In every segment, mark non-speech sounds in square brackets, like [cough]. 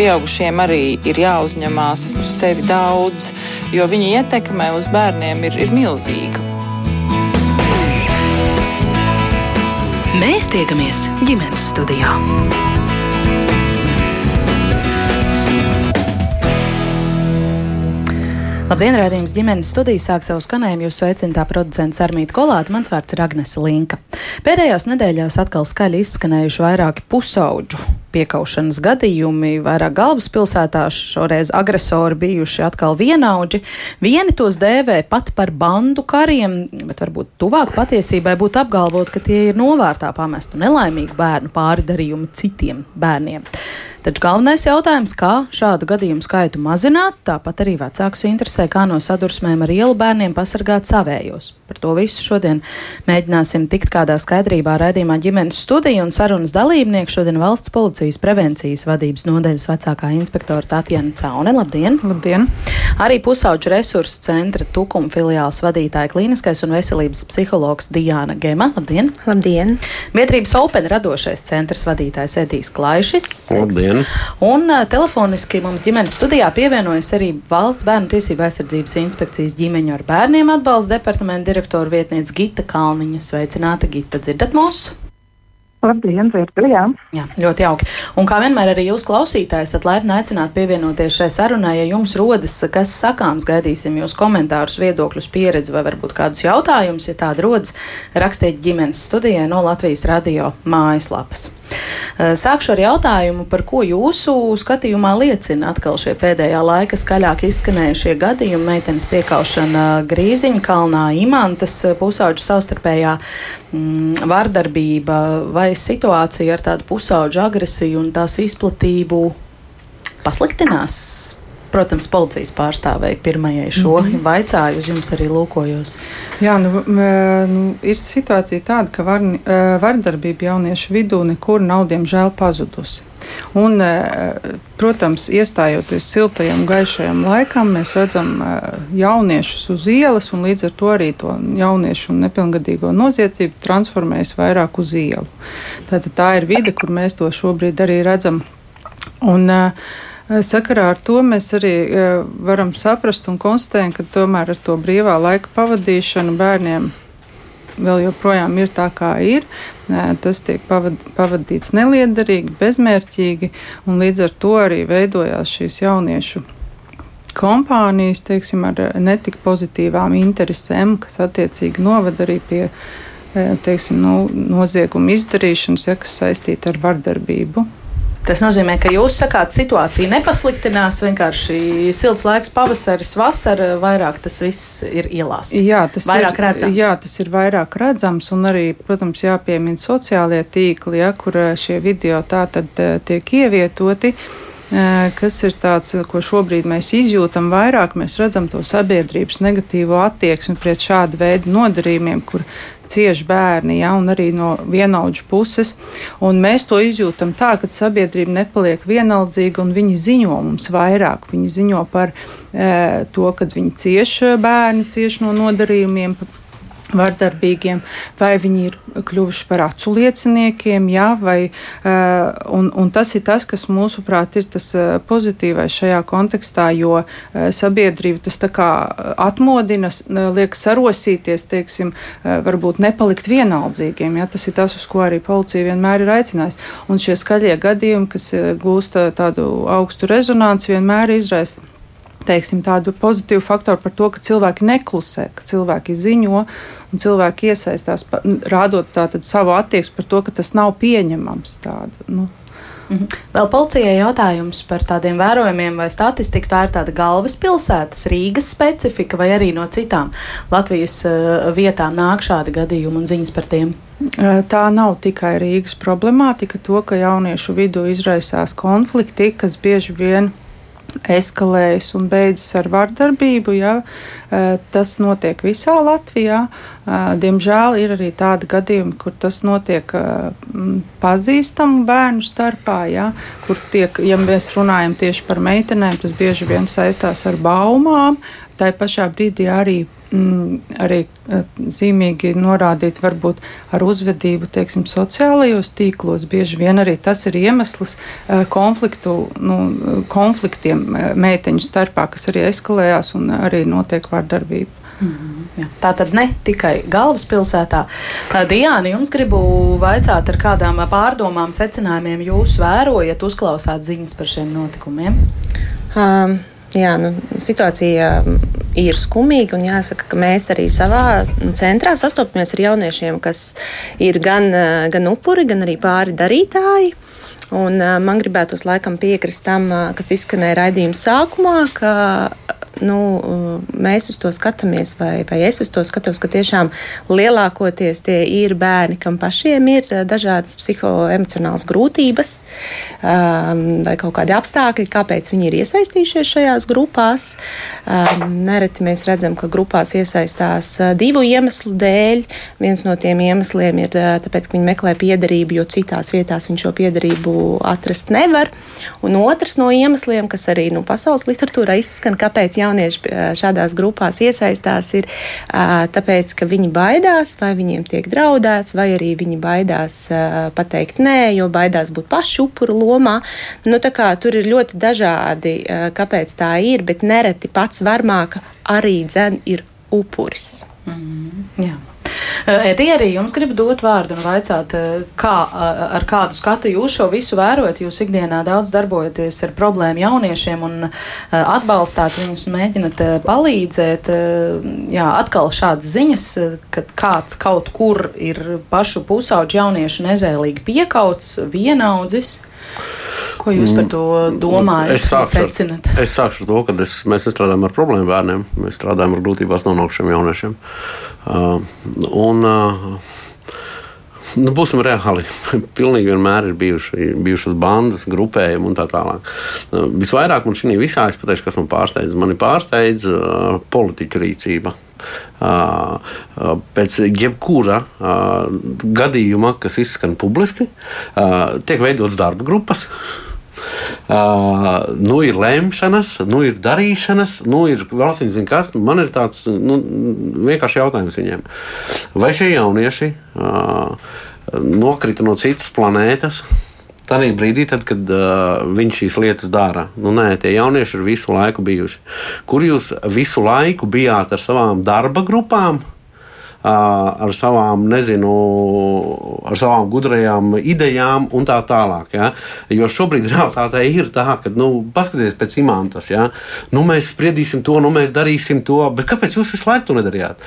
pieaugušiem arī ir jāuzņemās uz sevi daudz, jo viņa ietekme uz bērniem ir, ir milzīga. Mēs tiekamies ģimenes studijā. Labdien, rādījums ģimenes studijas sāk savu skanējumu. Jūsu sveicinātā producents Armīta Kolāta, mans vārds ir Agnese Linka. Pēdējās nedēļās atkal skaļi izskanējuši vairāki pusauģu piekaušanas gadījumi, vairāk galvaspilsētā šoreiz agresori bijuši atkal vienaudži. Vieni tos dēvē pat par bandu kariem, bet varbūt tuvāk patiesībai būtu apgalvot, ka tie ir novārtā pamestu nelaimīgu bērnu pārdarījumi citiem bērniem. Taču galvenais jautājums, kā šādu gadījumu skaitu mazināt, tāpat arī vecākus interesē, kā no sadursmēm ar ielu bērniem pasargāt savējos. Par to visu šodien mēģināsim tikt kādā skaidrībā raidījumā ģimenes studija un sarunas dalībnieki šodien valsts policijas prevencijas vadības nodeļas vecākā inspektora Tatjana Caune. Labdien! Labdien! Arī pusauģu resursu centra Tukuma filiāls vadītāja klīniskais un veselības psihologs Diāna Gema. Labdien! Labdien! Biedrības Open radošais centrs vadītājs Edijs Klaišis. Labdien! Labdien! Un uh, telefoniski mums ģimenes studijā pievienojas arī Valsts bērnu tiesību aizsardzības inspekcijas ģimeņu ar bērniem atbalsta departamenta direktora vietniece Gita Kalniņa. Sveicināta, Gita! Dzirdat mūsu! Labdien, dzirdu, jā. jā. Ļoti jauki. Un kā vienmēr arī jūs klausītāji esat laipni aicināti pievienoties šai sarunai, ja jums rodas kas sakāms, gaidīsim jūs komentārus, viedokļus, pieredzi vai varbūt kādus jautājumus, ja tāda rodas, rakstiet ģimenes studijai no Latvijas radio mājaslapas. Sākšu ar jautājumu, par ko jūsu skatījumā liecina atkal šie pēdējā laika skaļāk izskanējušie gadījumi. Meitenes piekaušana Grīziņa kalnā, imantas pusauģu savstarpējā mm, vardarbība vai situācija ar tādu pusauģu agresiju un tās izplatību pasliktinās protams, policijas pārstāvēji pirmajai šo mm -hmm. vaicāju, uz jums arī lūkojos. Jā, nu, nu, ir situācija tāda, ka var, vardarbība jauniešu vidū nekur nav, diemžēl, pazudusi. Un, protams, iestājoties siltajam, gaišajam laikam, mēs redzam jauniešus uz ielas, un līdz ar to arī to jauniešu un nepilngadīgo noziedzību transformējas vairāk uz ielu. Tātad tā ir vide, kur mēs to šobrīd arī redzam. Un, uh, Sakarā ar to mēs arī varam saprast un konstatējam, ka tomēr ar to brīvā laika pavadīšanu bērniem vēl joprojām ir tā, kā ir. Tas tiek pavad, pavadīts neliederīgi, bezmērķīgi, un līdz ar to arī veidojās šīs jauniešu kompānijas, teiksim, ar netik pozitīvām interesēm, kas attiecīgi novada arī pie teiksim, nu, nozieguma izdarīšanas, ja, kas saistīta ar vardarbību. Tas nozīmē, ka jūs sakāt, situācija nepasliktinās, vienkārši silts laiks, pavasaris, vasara, vairāk tas viss ir ielās. Jā, tas vairāk ir redzams. Jā, tas ir vairāk redzams, un arī, protams, jāpiemina sociālie tīkli, ja, kur eh, šie video tā tad eh, tiek ievietoti eh, kas ir tāds, ko šobrīd mēs izjūtam vairāk, mēs redzam to sabiedrības negatīvo attieksmi pret šādu veidu nodarījumiem, kur cieši bērni, ja, un arī no vienaudžu puses. Un mēs to izjūtam tā, ka sabiedrība nepaliek vienaldzīga, un viņi ziņo mums vairāk. Viņi ziņo par e, to, ka viņi cieši bērni cieši no nodarījumiem, vardarbīgiem, vai viņi ir kļuvuši par acu lieciniekiem, jā, vai, uh, un, un tas ir tas, kas mūsuprāt ir tas uh, pozitīvais šajā kontekstā, jo uh, sabiedrība tas tā kā atmodina, liek sarosīties, teiksim, varbūt nepalikt vienaldzīgiem, jā, tas ir tas, uz ko arī policija vienmēr ir aicinājusi. Un šie skaļie gadījumi, kas gūst tādu augstu rezonanci, vienmēr izraisa teiksim, tādu pozitīvu faktoru par to, ka cilvēki neklusē, ka cilvēki ziņo un cilvēki iesaistās, rādot tātad savu attieksmi par to, ka tas nav pieņemams. Tāda, nu. Mhm. Vēl policijai jautājums par tādiem vērojumiem vai statistiku. Tā ir tāda galvaspilsētas, Rīgas specifika vai arī no citām Latvijas uh, vietām nāk šādi gadījumi un ziņas par tiem? Tā nav tikai Rīgas problemātika, to, ka jauniešu vidū izraisās konflikti, kas bieži vien eskalējas un beidzas ar vardarbību. Ja, tas notiek visā Latvijā. Diemžēl ir arī tādi gadījumi, kur tas notiek pazīstamu bērnu starpā, ja, kur tiek, ja mēs runājam tieši par meitenēm, tas bieži vien saistās ar baumām. Tā pašā brīdī arī mm, arī zīmīgi norādīt varbūt ar uzvedību, teiksim, sociālajos tīklos. Bieži vien arī tas ir iemesls konfliktu, nu, konfliktiem meiteņu starpā, kas arī eskalējās un arī notiek vārdarbība. Mm -hmm, tā tad ne tikai galvaspilsētā. Diana, jums gribu vaicāt, ar kādām pārdomām, secinājumiem jūs vērojat, uzklausāt ziņas par šiem notikumiem? Um. Jā, nu, situācija ir skumīga, un jāsaka, ka mēs arī savā centrā sastopamies ar jauniešiem, kas ir gan, gan upuri, gan arī pāri darītāji. Un, man gribētos laikam piekrist tam, kas izskanēja raidījuma sākumā, ka nu, mēs uz to skatāmies, vai, vai es uz to skatos, ka tiešām lielākoties tie ir bērni, kam pašiem ir dažādas psihoemocionālas grūtības um, vai kaut kādi apstākļi, kāpēc viņi ir iesaistījušies šajās grupās. Um, nereti mēs redzam, ka grupās iesaistās divu iemeslu dēļ. Viens no tiem iemesliem ir tāpēc, ka viņi meklē piederību, jo citās vietās viņi šo piederību atrast nevar. Un otrs no iemesliem, kas arī nu, pasaules literatūrā izskan, kāpēc jaunieši šādās grupās iesaistās, ir tāpēc, ka viņi baidās, vai viņiem tiek draudēts, vai arī viņi baidās pateikt nē, jo baidās būt pašu upuru lomā. Nu, kā, tur ir ļoti dažādi, kāpēc tā ir, bet nereti pats varmāka arī dzen ir upuris. Mm, jā. Edija, arī jums gribu dot vārdu un vaicāt, kā, ar kādu skatu jūs šo visu vērojat. Jūs ikdienā daudz darbojaties ar problēmu jauniešiem un atbalstāt viņus un mēģināt palīdzēt. Jā, atkal šādas ziņas, ka kāds kaut kur ir pašu pusauģu jauniešu nezēlīgi piekauts, vienaudzis. Ko jūs par to domājat? Es sākšu, ar, es sākšu to, ka es, mēs nestrādājam ar problēmu bērniem, mēs strādājam ar grūtībās nonākušiem jauniešiem. Uh, un, Nu, būsim reāli. [laughs] Pilnīgi vienmēr ir bijuši, bijušas bandas, grupējumi un tā tālāk. Visvairāk man šī visā, es pateikšu, kas man pārsteidz. Mani pārsteidz uh, politiķa rīcība. Pēc jebkura gadījuma, kas izskan publiski, tiek veidotas darba grupas. Uh, nu ir lemšanas, nu ir darīšanas, nu ir valsts zina, kas. Man ir tāds nu, vienkārši jautājums viņiem. Vai šie jaunieši uh, nokrita no citas planētas? Tādā brīdī, tad, kad uh, viņš šīs lietas dara, nu, nē, tie jaunieši ir visu laiku bijuši. Kur jūs visu laiku bijāt ar savām darba grupām? Ar savām, nezinu, ar savām gudrajām idejām un tā tālāk. Ja? Jo šobrīd [laughs] realitāte ir tā, ka, nu, paskatieties pēc imantas, ja? nu, mēs spriedīsim to, nu, mēs darīsim to, bet kāpēc jūs visu laiku to nedarījāt?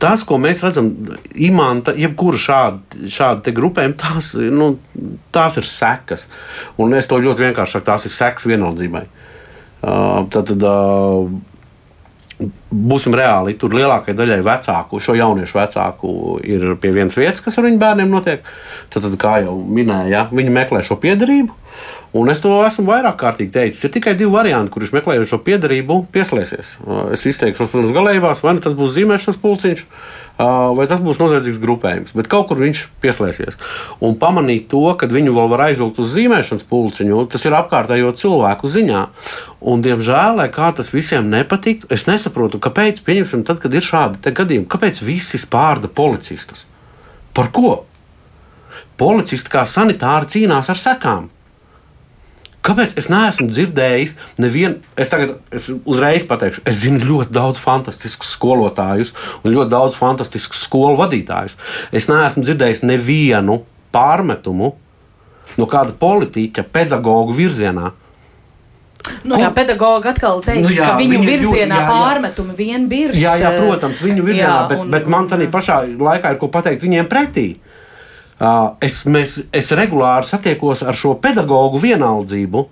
Tas, ko mēs redzam, imanta, jebkura šāda, šāda grupējuma, tās, nu, tās ir sekas. Un es to ļoti vienkārši saku, tās ir sekas vienaldzībai. Uh, tad, tad uh, būsim reāli, tur lielākajai daļai vecāku, šo jauniešu vecāku ir pie vienas vietas, kas ar viņu bērniem notiek. Tad, tad kā jau minēju, ja, viņi meklē šo piedarību. Un es to esmu vairāk kārtīgi teicis. Ir tikai divi varianti, kurš meklējot šo piedarību, pieslēgsies. Es izteikšos, protams, galējībās, vai nu tas būs zīmēšanas pulciņš, vai tas būs noziedzīgs grupējums. Bet kaut kur viņš pieslēgsies. Un pamanīt to, ka viņu vēl var aizvilkt uz zīmēšanas pulciņu, tas ir apkārtējo cilvēku ziņā. Un, diemžēl, lai kā tas visiem nepatiktu, es nesaprotu, kāpēc, pieņemsim, tad, kad ir šādi gadījumi, kāpēc visi spārda policistus? Par ko? Policisti kā sanitāri cīnās ar sekām. Kāpēc es neesmu dzirdējis nevienu, es tagad es uzreiz pateikšu, es zinu ļoti daudz fantastiskus skolotājus un ļoti daudz fantastiskus skolu vadītājus. Es neesmu dzirdējis nevienu pārmetumu no kāda politiķa, pedagoģa virzienā. Nu, jā, pedagogi atkal teiks, nu, jā, ka viņu virzienā jā, jā. pārmetumi vien birst. Jā, jā, protams, viņu virzienā, jā, bet, un, bet man tādā pašā laikā ir ko pateikt viņiem pretī. Uh, es, mēs, es regulāri satiekos ar šo pedagoģu vienaldzību.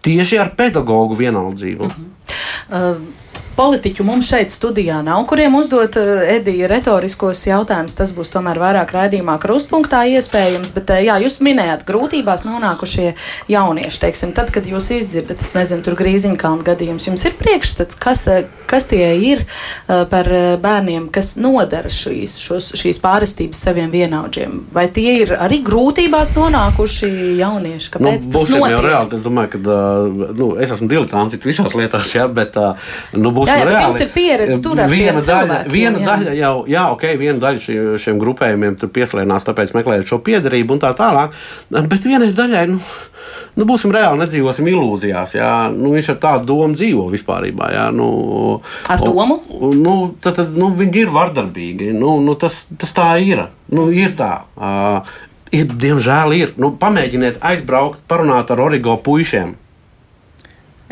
Tieši ar pedagoģu vienaldzību. Uh -huh. uh, politiķu mums šeit studijā nav, kuriem uzdot uh, Edija retoriskos jautājumus. Tas būs tomēr vairāk raidījumā krustpunktā iespējams, bet uh, jā, jūs minējāt grūtībās nonākušie jaunieši. Teiksim, tad, kad jūs izdzirdat, es nezinu, tur grīziņkalnu gadījums, jums ir priekšstats, kas, kas tie ir par bērniem, kas nodara šīs, šos, šīs pārestības saviem vienaudžiem? Vai tie ir arī grūtībās nonākuši jaunieši? Kāpēc nu, būsim jau reāli, es domāju, ka nu, es esmu diletants visās lietās, jā, bet nu, būsim jā, jā, reāli. Jums ir pieredze tur ar viena daļa, viena jā. daļa jau, jā, ok, viena daļa šī, šiem grupējumiem tur pieslēdzās, tāpēc meklējot šo piedarību un tā tālāk. Bet vienai daļai, nu, nu būsim reāli, nedzīvosim ilūzijās. Jā. Nu, viņš ar tādu domu dzīvo vispār. Jā, nu, Ar domu? Un, nu, tad, tad, nu, viņi ir vardarbīgi. Nu, nu, tas, tas tā ir. Nu, ir tā. Uh, ir, diemžēl ir. Nu, pamēģiniet aizbraukt, parunāt ar origo puišiem.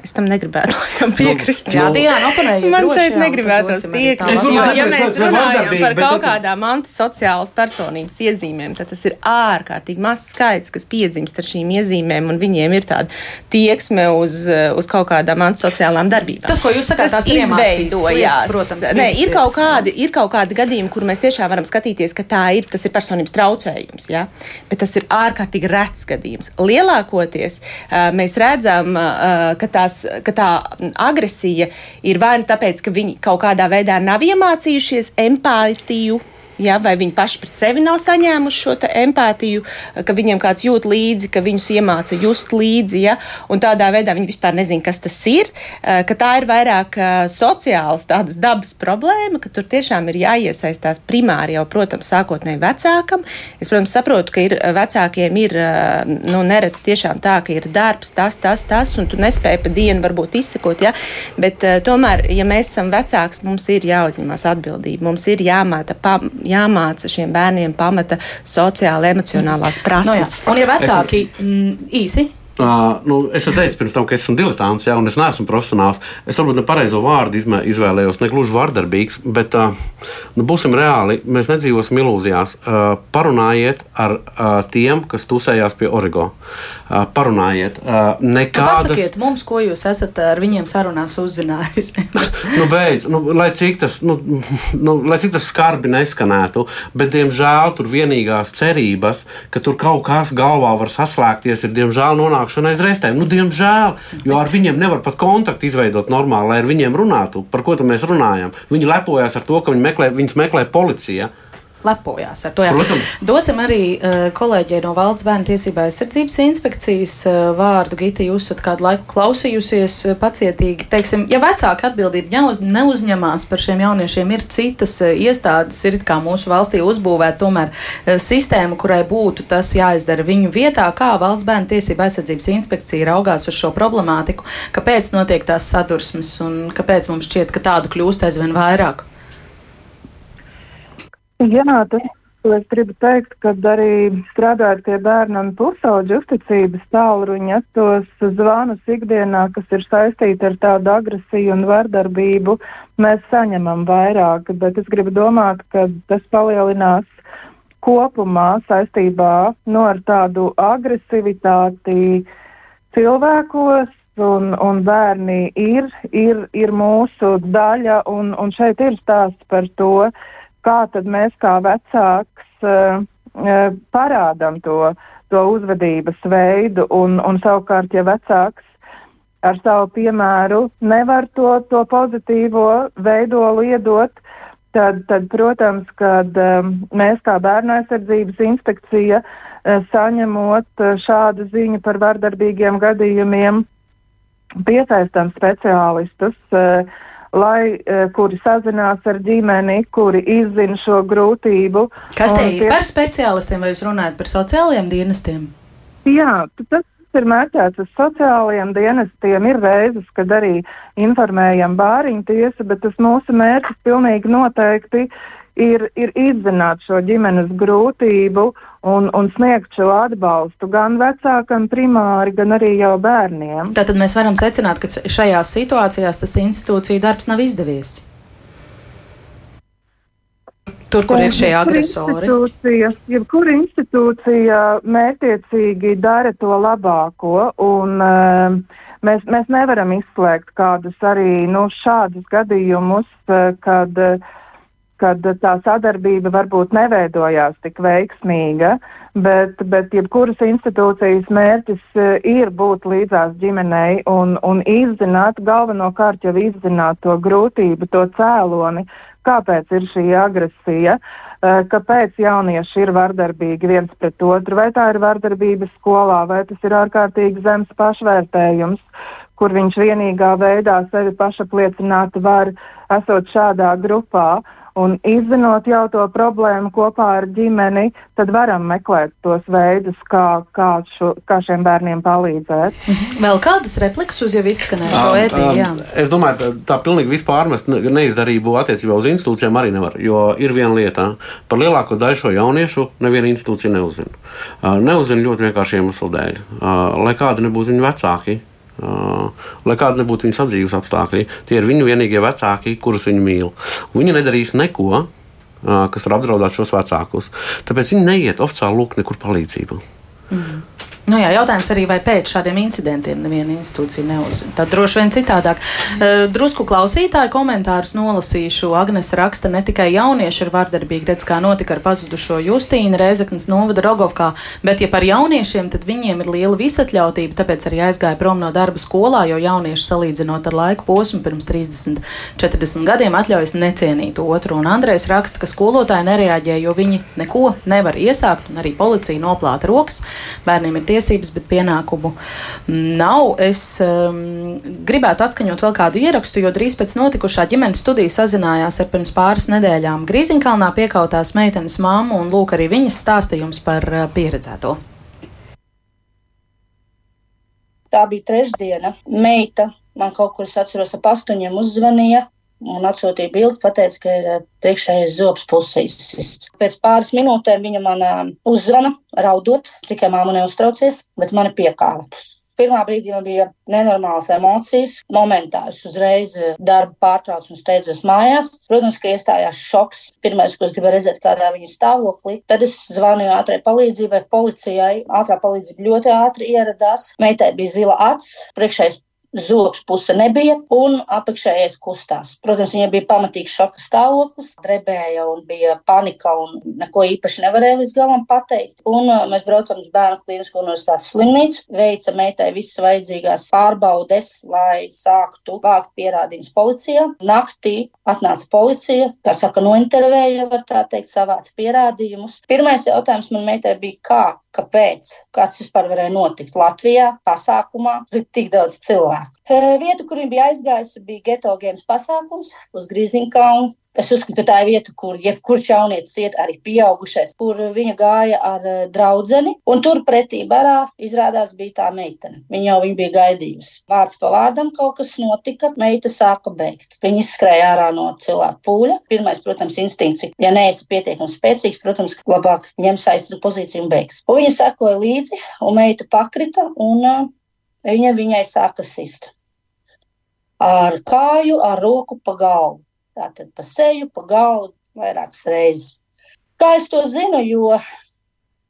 Es tam negribētu [laughs] laikam, piekrist. Jā, Diana, oponējiet Man droši, šeit jā, negribētos piekrist. Jo, ja mēs runājam par kaut kādām antisociālas personības iezīmēm, tad tas ir ārkārtīgi mazs skaits, kas piedzimst ar šīm iezīmēm, un viņiem ir tāda tieksme uz, uz kaut kādām antisociālām darbībām. Tas, ko jūs sakāt, Tas ir izveidojās. protams, Nē, ir kaut, jā. kādi, ir kaut kādi gadījumi, kur mēs tiešām varam skatīties, ka tā ir, tas ir personības traucējums, ja? bet tas ir ārkārtīgi rets gadījums. Lielākoties ā, mēs redzam, ā, ka, tās, ka tā agresija ir vai nu tāpēc, ka viņi kaut kādā veidā nav iemācījušies empātiju. Ja, vai viņi paši pret sevi nav saņēmuši šo empātiju, ka viņiem kāds jūt līdzi, ka viņus iemāca just līdzi, ja, tādā veidā viņi vispār nezina, kas tas ir, tā ir vairāk sociāls tādas dabas problēma, ka tur tiešām ir jāiesaistās primāri jau, protams, sākotnēji vecākam. Es, protams, saprotu, ka ir vecākiem ir, nu, nereti tiešām tā, ka ir darbs, tas, tas, tas, un tu nespēji pa dienu varbūt izsekot, ja, bet tomēr, ja mēs esam vecāks, mums ir jāuzņemas atbildība, mums ir jāmāta, pa, jāmāca šiem bērniem pamata sociāla, emocionālās Nu, jā. un, ja vecāki mm, īsi. Uh, nu, es jau teicu pirms tam, ka esmu diletants, ja, un es neesmu profesionāls. Es varbūt nepareizo vārdu izmē, izvēlējos, ne gluži vardarbīgs, bet uh, nu, būsim reāli. Mēs nedzīvosim ilūzijās. Uh, parunājiet ar uh, tiem, kas tusējās pie Origo. Uh, parunājiet. Nu, nekādas, pasakiet mums, ko jūs esat ar viņiem sarunās uzzinājis. [laughs] nu, beidz, nu, lai, cik tas, nu, [laughs] nu, lai cik tas skarbi neskanētu, bet, diemžēl, tur vienīgās cerības, ka tur kaut kas galvā var saslēgties, ir diemžēl nonākšana aiz restēm. Nu, diemžēl, jo ar viņiem nevar pat kontaktu izveidot normāli, lai ar viņiem runātu. Par ko mēs runājam? Viņi lepojas ar to, ka viņi meklē, viņus meklē policija. Lepojās ar to. Jā. Protams. Dosim arī uh, kolēģei no Valsts bērnu tiesībā aizsardzības inspekcijas uh, vārdu. Gita, jūs esat kādu laiku klausījusies uh, pacietīgi. Teiksim, ja vecāki atbildību neuz, neuzņemās par šiem jauniešiem, ir citas uh, iestādes, ir kā mūsu valstī uzbūvēta tomēr uh, sistēma, kurai būtu tas jāizdara viņu vietā, kā Valsts bērnu tiesība aizsardzības inspekcija raugās uz šo problemātiku, kāpēc notiek tās sadursmes un kāpēc mums šķiet, ka tādu kļūst aizvien vairāk. Jā, tas, ko es gribu teikt, kad arī strādājot pie bērnu un pusauģu uzticības tālruņa, tos zvanus ikdienā, kas ir saistīti ar tādu agresiju un vardarbību, mēs saņemam vairāk. Bet es gribu domāt, ka tas palielinās kopumā saistībā nu, ar tādu agresivitāti cilvēkos. Un, un bērni ir, ir, ir mūsu daļa, un, un šeit ir stāsts par to, kā mēs kā vecāks uh, uh, parādām to, to uzvedības veidu. Un, un savukārt, ja vecāks ar savu piemēru nevar to, to pozitīvo veidolu iedot, tad, tad protams, kad um, mēs kā bērnu aizsardzības inspekcija saņemot šādu ziņu par vardarbīgiem gadījumiem, piesaistām speciālistus. Uh, lai, uh, kuri sazinās ar ģimeni, kuri izzina šo grūtību. Kas te ir par speciālistiem, vai jūs runājat par sociālajiem dienestiem? Jā, tas ir mērķēts uz sociālajiem dienestiem. Ir reizes, kad arī informējam bāriņu tiesu, bet tas mūsu mērķis pilnīgi noteikti ir, ir izzināt šo ģimenes grūtību un, un sniegt šo atbalstu gan vecākam primāri, gan arī jau bērniem. Tātad mēs varam secināt, ka šajās situācijās tas institūciju darbs nav izdevies. Tur, kur ir šie agresori. Jebkura institūcija mērķiecīgi dara to labāko. Un, uh, mēs, mēs nevaram izslēgt kādus arī nu, šādus gadījumus, uh, kad, uh, kad tā sadarbība varbūt neveidojās tik veiksmīga, bet, bet jebkuras institūcijas mērķis uh, ir būt līdzās ģimenei un, un izzināt, galvenokārt jau izzināt to grūtību, to cēloni, kāpēc ir šī agresija, eh, kāpēc jaunieši ir vardarbīgi viens pret otru, vai tā ir vardarbība skolā, vai tas ir ārkārtīgi zems pašvērtējums, kur viņš vienīgā veidā sevi pašapliecināt var, esot šādā grupā. Un izzinot jau to problēmu kopā ar ģimeni, tad varam meklēt tos veidus, kā, kā, šo, kā šiem bērniem palīdzēt. Mhm. Vēl kādas replikas uz jau izskanējušo? Es domāju, tā, tā pilnīgi vispār mest neizdarību attiecībā uz institūcijām arī nevar. Jo ir viena lieta, par lielāko daļu šo jauniešu neviena institūcija neuzzina. Neuzzina ļoti vienkārši iemeslu dēļ. Lai kādi nebūtu viņu vecāki, lai kāda nebūtu viņas dzīves apstākļi, tie ir viņu vienīgie vecāki, kurus viņi mīl. Viņi nedarīs neko, uh, kas var apdraudēt šos vecākus. Tāpēc viņi neiet oficiāli lūgt nekur palīdzību. Mm. Nu jā, jautājums arī, vai pēc šādiem incidentiem neviena institūcija neuzzina. Tad droši vien citādāk. Uh, drusku klausītāju komentārus nolasīšu. Agnes raksta, ne tikai jaunieši ir vardarbīgi, redz, kā notika ar pazudušo Justīnu Reizeknas novada Rogovkā, bet ja par jauniešiem, tad viņiem ir liela visatļautība, tāpēc arī aizgāja prom no darba skolā, jo jaunieši salīdzinot ar laiku posmu pirms 30, 40 gadiem atļaujas necienīt otru. Un Andrejs raksta, ka skolotāji nereaģē, jo viņi neko nevar iesākt, un arī policija noplāta rokas. Bērniem ir tie tiesības, bet pienākumu nav. Es um, gribētu atskaņot vēl kādu ierakstu, jo drīz pēc notikušā ģimenes studija sazinājās ar pirms pāris nedēļām Grīziņkalnā piekautās meitenes māmu, un lūk arī viņas stāstījums par uh, pieredzēto. Tā bija trešdiena. Meita man kaut kur, es atceros, ap astoņiem uzzvanīja un atsūtīja bildi, pateica, ka ir eh, priekšējais zobs pusīsis. Pēc pāris minūtēm viņa man eh, uzzvana, raudot, tikai māma neuztraucies, bet mani piekāva. Pirmā brīdī man bija nenormālas emocijas. Momentā es uzreiz eh, darbu pārtraucu un steidzos mājās. Protams, ka iestājās šoks. Pirmais, ko es gribēju redzēt, kādā viņa stāvoklī. Tad es zvanīju ātrai palīdzībai, policijai. Ātrā palīdzība ļoti ātri ieradās. Meitai bija zila acs, priekšējais Zobs puse nebija, un apakšējais kustās. Protams, viņai bija pamatīgs šoka stāvoklis, drebēja un bija panika, un neko īpaši nevarēja līdz galam pateikt. Un uh, mēs braucam uz bērnu klīnisko universitātes slimnīcu, veica meitai visas vajadzīgās pārbaudes, lai sāktu vākt pierādījumus policijā. Naktī atnāca policija, kā saka, nointervēja, var tā teikt, savāca pierādījumus. Pirmais jautājums man meitai bija, kā, kāpēc, kāds vispār varēja notikt Latvijā, pasākumā, ir tik daudz cilvēku. Vieta, kur viņa bija aizgājusi, bija geto gēmas pasākums uz Grīziņkalnu. Es uzskatu, ka tā ir vieta, kur jebkurš jaunietis iet, arī pieaugušais, kur viņa gāja ar draugu. Un tur pretī barā izrādās bija tā meitene. Viņa jau viņu bija gaidījusi. Vārds pa vārdam kaut kas notika, meita sāka beigt. Viņa izskrēja ārā no cilvēka pūļa. Pirmais, protams, instinkts, ja neesi pietiekami spēcīgs, protams, labāk ņems aizsardzību pozīciju un beigs. Un viņa sekoja līdzi, un meita pakrita un viņa viņai sāka sist. Ar kāju, ar roku pa galvu. Tātad pa seju, pa galvu vairākas reizes. Kā es to zinu, jo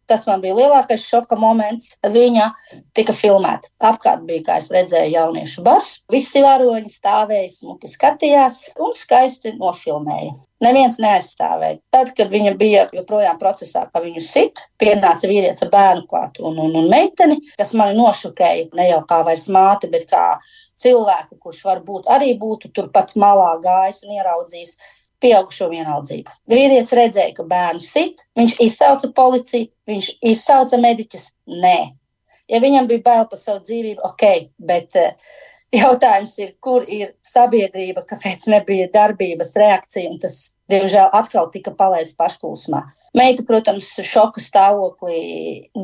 tas man bija lielākais šoka moments. Viņa tika filmēta. Apkārt bija, kā es redzēju, jauniešu bars. Visi varoņi stāvēja, smuki skatījās un skaisti nofilmēja. Neviens neaizstāvēja. Tad, kad viņa bija joprojām procesā, ka viņu sit, pienāca vīrietis ar bērnu klātu un, un, un meiteni, kas mani nošokēja ne jau kā vairs māte, bet kā cilvēku, kurš varbūt arī būtu turpat malā gājis un ieraudzījis pieaugušo vienaldzību. Vīrietis redzēja, ka bērnu sit, viņš izsauca policiju, viņš izsauca mediķus. Nē, ja viņam bija bail par savu dzīvību, ok, bet uh, Jautājums ir, kur ir sabiedrība, kāpēc nebija darbības reakcija, un tas, diemžēl, atkal tika palaists pašplūsmā. Meita, protams, šoka stāvoklī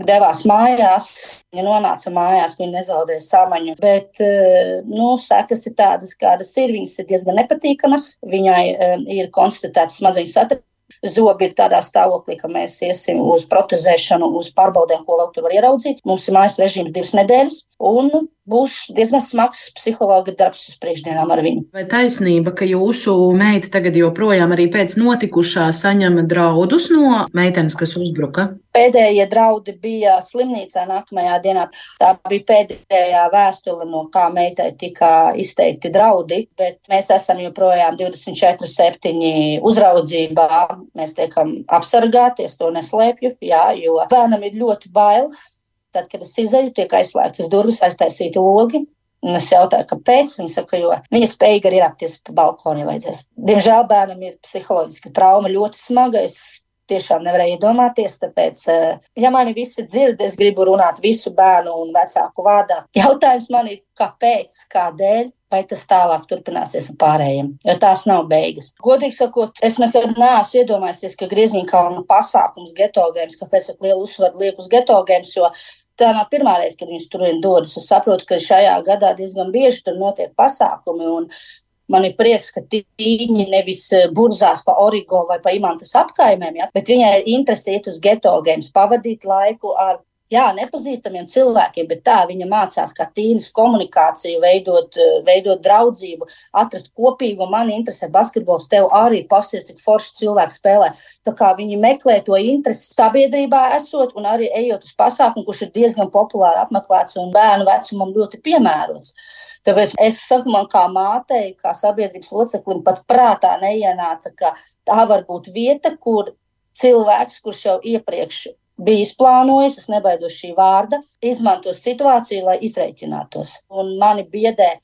devās mājās. Viņa nonāca mājās, viņa nezaudēja samaņu. Bet, eh, nu, sekas ir tādas, kādas ir. Viņas ir diezgan nepatīkamas. Viņai eh, ir konstatēts smadzeņu satraukums. Zobi ir tādā stāvoklī, ka mēs iesim uz protezēšanu, uz pārbaudēm, ko vēl tur var ieraudzīt. Mums ir mājas režīms divas nedēļas, un būs diezgan smags psihologa darbs uz priekšdienām ar viņu. Vai taisnība, ka jūsu meita tagad joprojām arī pēc notikušā saņem draudus no meitenes, kas uzbruka? Pēdējie draudi bija slimnīcā nākamajā dienā. Tā bija pēdējā vēstule, no kā meitai tika izteikti draudi, bet mēs esam joprojām 24-7 uzraudzībā. Mēs tiekam apsargāti, es to neslēpju, jā, jo bērnam ir ļoti bail Tad, kad es izēju, tiek aizslēgtas durvis, aiztaisīti logi. Un es jautāju, kāpēc. Viņa saka, jo viņa spēja arī ieraksties pa balkonu, ja vajadzēs. Diemžēl bērnam ir psiholoģiska trauma ļoti smaga. Es tiešām nevarēju iedomāties. Tāpēc, eh, ja mani visi dzird, es gribu runāt visu bērnu un vecāku vārdā. [laughs] Jautājums man ir, kāpēc, kādēļ, vai tas tālāk turpināsies ar pārējiem, jo tās nav beigas. Godīgi sakot, es nekad neesmu iedomājies, ka Grieziņkalna pasākums geto games, kāpēc tik lielu uzsvaru liek uz geto games, jo tā nav pirmā reize, kad viņas tur dodas. Es saprotu, ka šajā gadā diezgan bieži tur notiek pasākumi, un Man ir prieks, ka tīņi nevis eh, burzās pa Origo vai pa imantas apkaimēm, ja, bet viņai ir interese iet uz geto games, pavadīt laiku ar jā, nepazīstamiem cilvēkiem, bet tā viņa mācās kā tīnas komunikāciju, veidot, eh, veidot draudzību, atrast kopīgu. Man interesē basketbols, tev arī pasties, cik forši cilvēki spēlē. Tā kā viņi meklē to interesi sabiedrībā esot un arī ejot uz pasākumu, kurš ir diezgan populāri apmeklēts un bērnu vecumam ļoti piemērots. Tāpēc es saku, man kā mātei, kā sabiedrības loceklim, pat prātā neienāca, ka tā var būt vieta, kur cilvēks, kurš jau iepriekš bija izplānojis, es nebaidos šī vārda, izmantos situāciju, lai izreikinātos. Un mani biedē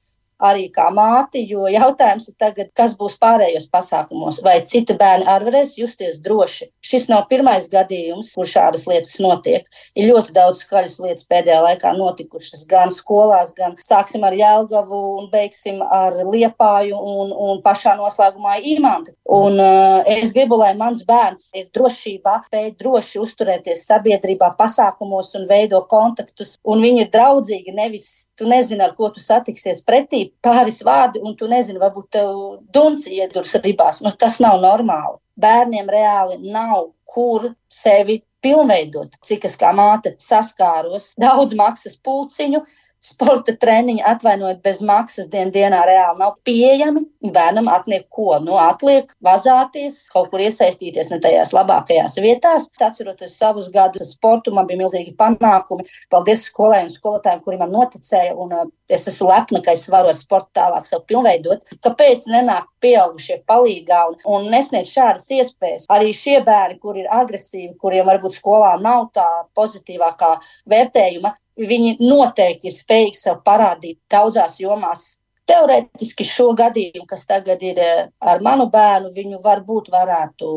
arī kā māti, jo jautājums ir tagad, kas būs pārējos pasākumos, vai citi bērni arī varēs justies droši. Šis nav pirmais gadījums, kur šādas lietas notiek. Ir ļoti daudz skaļas lietas pēdējā laikā notikušas gan skolās, gan sāksim ar Jēlgavu un beigsim ar Liepāju un, un pašā noslēgumā Imanti. Un uh, es gribu, lai mans bērns ir drošībā, spēj droši uzturēties sabiedrībā, pasākumos un veido kontaktus, un viņi ir draudzīgi, nevis tu nezini, ar ko tu satiksies pretī, pāris vārdi, un tu nezini, varbūt tev dunci iedurs ribās. Nu, tas nav normāli. Bērniem reāli nav kur sevi pilnveidot. Cik es kā māte saskāros, daudz maksas pulciņu, sporta treniņi, atvainojiet, bez maksas dienas dienā reāli nav pieejami. Bērnam atliek ko? Nu, atliek vazāties, kaut kur iesaistīties ne tajās labākajās vietās. Atceroties savus gadus sportu, man bija milzīgi panākumi. Paldies skolēniem un skolotājiem, kuri man noticēja. Un, uh, es esmu lepna, ka es varu ar sportu tālāk sev pilnveidot. Kāpēc nenāk pieaugušie palīgā un, un nesniegt šādas iespējas? Arī šie bērni, kuri ir agresīvi, kuriem varbūt skolā nav tā pozitīvākā vērtējuma, viņi noteikti ir spējīgi sev parādīt daudzās jomās. Teorētiski šo gadījumu, kas tagad ir eh, ar manu bērnu, viņu varbūt varētu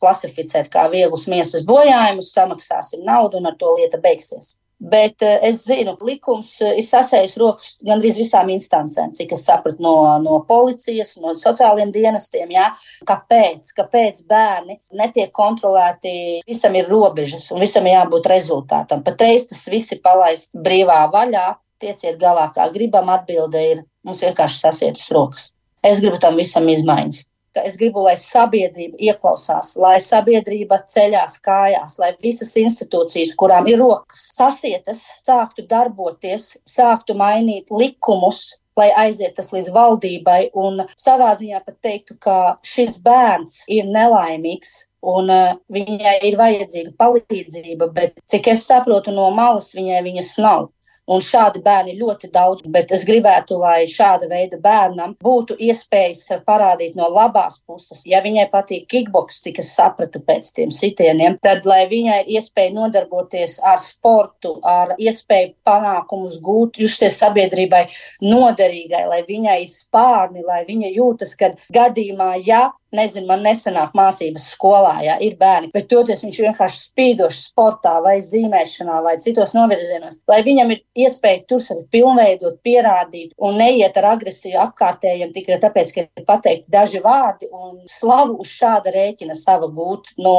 klasificēt kā vieglus miesas bojājumus, samaksāsim naudu un ar to lieta beigsies. Bet uh, es zinu, ka likums uh, ir sasējis rokas gandrīz visām instancēm, cik es sapratu no, no policijas, no sociālajiem dienestiem. Jā. Kāpēc? Kāpēc bērni netiek kontrolēti? Visam ir robežas un visam ir jābūt rezultātam. Patreiz tas viss ir palaists brīvā vaļā, tieciet galā, kā gribam. Atbilde ir mums vienkārši sasietas rokas. Es gribu tam visam izmaiņas ka es gribu, lai sabiedrība ieklausās, lai sabiedrība ceļās kājās, lai visas institūcijas, kurām ir rokas sasietas, sāktu darboties, sāktu mainīt likumus, lai aiziet tas līdz valdībai. Un savā ziņā pat teiktu, ka šis bērns ir nelaimīgs. Un uh, viņai ir vajadzīga palīdzība, bet cik es saprotu no malas, viņai viņas nav. Un šādi bērni ļoti daudz, bet es gribētu, lai šāda veida bērnam būtu iespējas parādīt no labās puses. Ja viņai patīk kickboks, cik es sapratu pēc tiem sitieniem, tad lai viņai ir iespēja nodarboties ar sportu, ar iespēju panākumus gūt, justies sabiedrībai noderīgai, lai viņai ir spārni, lai viņa jūtas, ka gadījumā, ja nezinu, man nesenāk mācības skolā, ja ir bērni, bet toties viņš vienkārši spīdoši sportā vai zīmēšanā vai citos novirzienos, lai viņam ir iespēja tur sevi pilnveidot, pierādīt un neiet ar agresiju apkārtējiem tikai tāpēc, ka ir pateikti daži vārdi un slavu uz šāda rēķina sava gūt, nu,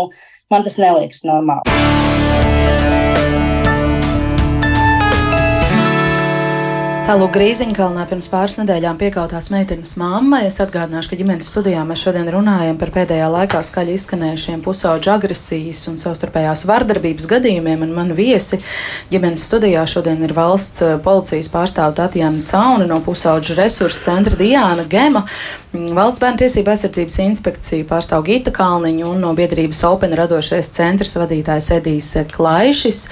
man tas neliekas normāli. Tālāk Grīziņkalnā pirms pāris nedēļām piekautās meitenes mamma. Es atgādināšu, ka ģimenes studijā mēs šodien runājam par pēdējā laikā skaļi izskanējušiem pusauģu agresijas un savstarpējās vardarbības gadījumiem. Man viesi ģimenes studijā šodien ir valsts eh, policijas pārstāve Tatjana Cauna no pusauģu resursu centra Diāna Gema. Mm, valsts bērnu tiesība aizsardzības inspekcija pārstāv Gita Kalniņu un no biedrības Open radošais centrs vadītājs Edijs Klaišis.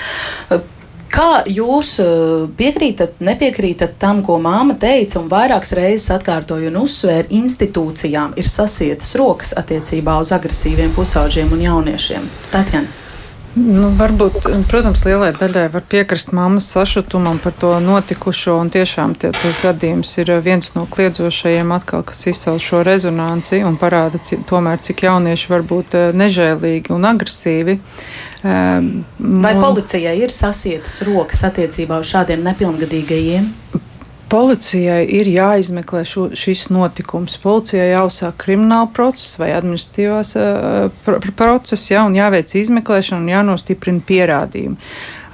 Kā jūs eh, piekrītat, nepiekrītat tam, ko māma teica, un vairākas reizes atkārtoja un uzsvēra, institūcijām ir sasietas rokas attiecībā uz agresīviem pusauģiem un jauniešiem? Tatjana. Nu, varbūt, protams, lielai daļai var piekrist mammas sašutumam par to notikušo, tiešām tie, tas gadījums ir viens no kliedzošajiem atkal, kas izsauc šo rezonanci un parāda cik, tomēr, cik jaunieši var būt eh, nežēlīgi un agresīvi. Um, Vai policijai ir sasietas rokas attiecībā uz šādiem nepilngadīgajiem? Policijai ir jāizmeklē šo, šis notikums. Policijai jāuzsāk krimināla process vai administratīvās uh, pr process, jā, un jāveic izmeklēšana un jānostiprina pierādījumi.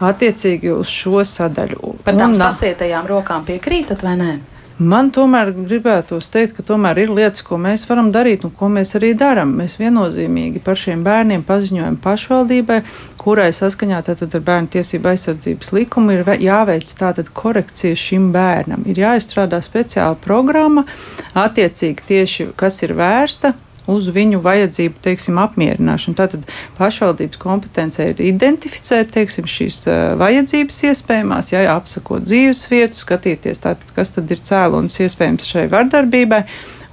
Attiecīgi uz šo sadaļu. Par tām un, sasietajām rokām piekrītat vai nē? Man tomēr gribētos teikt, ka tomēr ir lietas, ko mēs varam darīt un ko mēs arī darām. Mēs viennozīmīgi par šiem bērniem paziņojam pašvaldībai, kurai saskaņā ar bērnu tiesību aizsardzības likumu ir jāveic tātad korekcija šim bērnam. Ir jāizstrādā speciāla programma, attiecīgi tieši kas ir vērsta uz viņu vajadzību teiksim, apmierināšanu. Tātad pašvaldības kompetence ir identificēt teiksim, šīs vajadzības iespējamās, ja apsakot dzīves vietu, skatīties, tātad, kas tad ir cēlonis iespējams šai vardarbībai.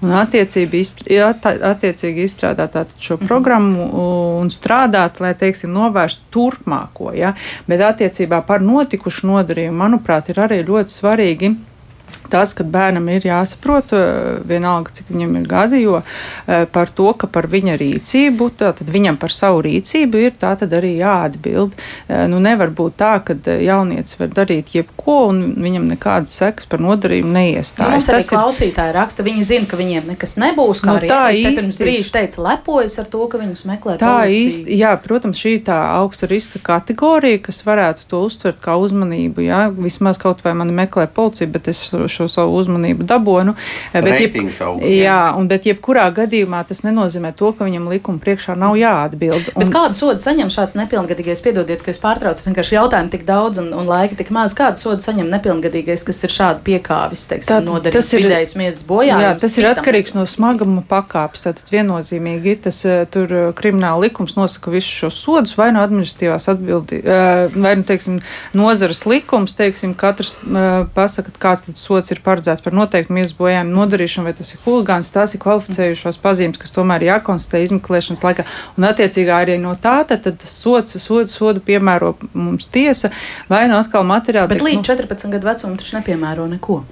Un attiecīgi izstrādāt šo mhm. programmu un strādāt, lai, teiksim, novērstu turpmāko. Ja? Bet attiecībā par notikušu nodarījumu, manuprāt, ir arī ļoti svarīgi tas, ka bērnam ir jāsaprot, eh, vienalga, cik viņam ir gadi, jo eh, par to, ka par viņa rīcību, tad viņam par savu rīcību ir tā tad arī jāatbild. Eh, nu, nevar būt tā, ka jaunietis var darīt jebko, un viņam nekādas sekas par nodarījumu neiestājas. Mums arī klausītāji raksta, viņi zina, ka viņiem nekas nebūs, kā nu, arī tā īsti. Pirms brīža teica, lepojas ar to, ka viņus meklē. Tā policija. īsti, jā, protams, šī tā augsta riska kategorija, kas varētu to uztvert kā uzmanību, jā, vismaz kaut vai mani meklē policija, bet es šo šo savu uzmanību dabonu. Bet, jeb, jā, un bet jebkurā gadījumā tas nenozīmē to, ka viņam likuma priekšā nav jāatbild. Un... Bet kādu sodu saņem šāds nepilngadīgais? Piedodiet, ka es pārtraucu, vienkārši jautājumu tik daudz un, un laika tik maz. Kādu sodu saņem nepilngadīgais, kas ir šādi piekāvis, teiksim, nodarījis vidējas miesas bojājums? Jā, tas citam. ir atkarīgs no smaguma pakāpes. Tātad viennozīmīgi tas eh, tur eh, krimināla likums nosaka visus šos sodus vai no administratīvās atbildi, eh, vai, nu, teiksim, nozares likums, teiksim, katrs pasaka, kāds tas sods ir paredzēts par noteiktu miesas bojājumu nodarīšanu, vai tas ir huligāns, tās ir kvalificējušās pazīmes, kas tomēr jākonstatē izmeklēšanas laikā. Un attiecīgā arī no tā, tad, tad sots, sodu, sodu piemēro mums tiesa vai no atkal materiāli. Bet līdz nu, 14 gadu vecumam taču nepiemēro neko.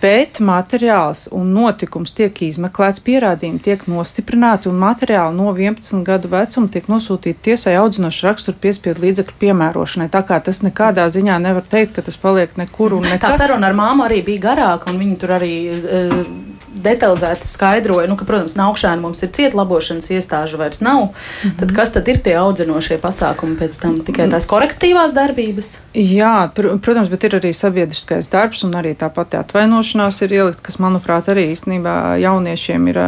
Bet materiāls un notikums tiek izmeklēts, pierādījumi tiek nostiprināti, un materiāli no 11 gadu vecuma tiek nosūtīti tiesai audzinošu raksturu piespiedu līdzekļu piemērošanai. Tā kā tas nekādā ziņā nevar teikt, ka tas paliek nekur un nekas. Tā saruna ar māmu arī bija garāka, un viņi tur arī. Uh, detalizēti skaidroja, nu, ka, protams, naukšana mums ir cietlabošanas iestāžu vairs nav. Mm -hmm. Tad kas tad ir tie audzinošie pasākumi pēc tam? Tikai tās korektīvās darbības? Jā, pr protams, bet ir arī sabiedriskais darbs un arī tā pati atvainošanās ir ielikt, kas, manuprāt, arī īstenībā jauniešiem ir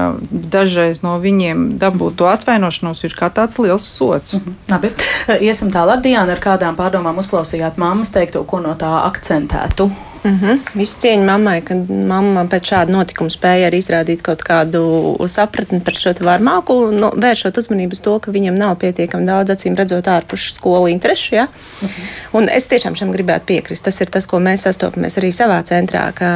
dažreiz no viņiem dabūt to atvainošanos ir kā tāds liels sots. Mm -hmm. Labi, iesim tālāk, Diana, ar kādām pārdomām uzklausījāt mammas teikto, ko no tā akcentētu? Mm -hmm. Visu cieņu mammai, ka mamma pēc šāda notikuma spēja arī izrādīt kaut kādu sapratni par šo varmāku, nu, vēršot uzmanību uz to, ka viņam nav pietiekami daudz acīm redzot ārpus skolu interešu. Ja? Mm -hmm. Un es tiešām šim gribētu piekrist. Tas ir tas, ko mēs sastopamies arī savā centrā, ka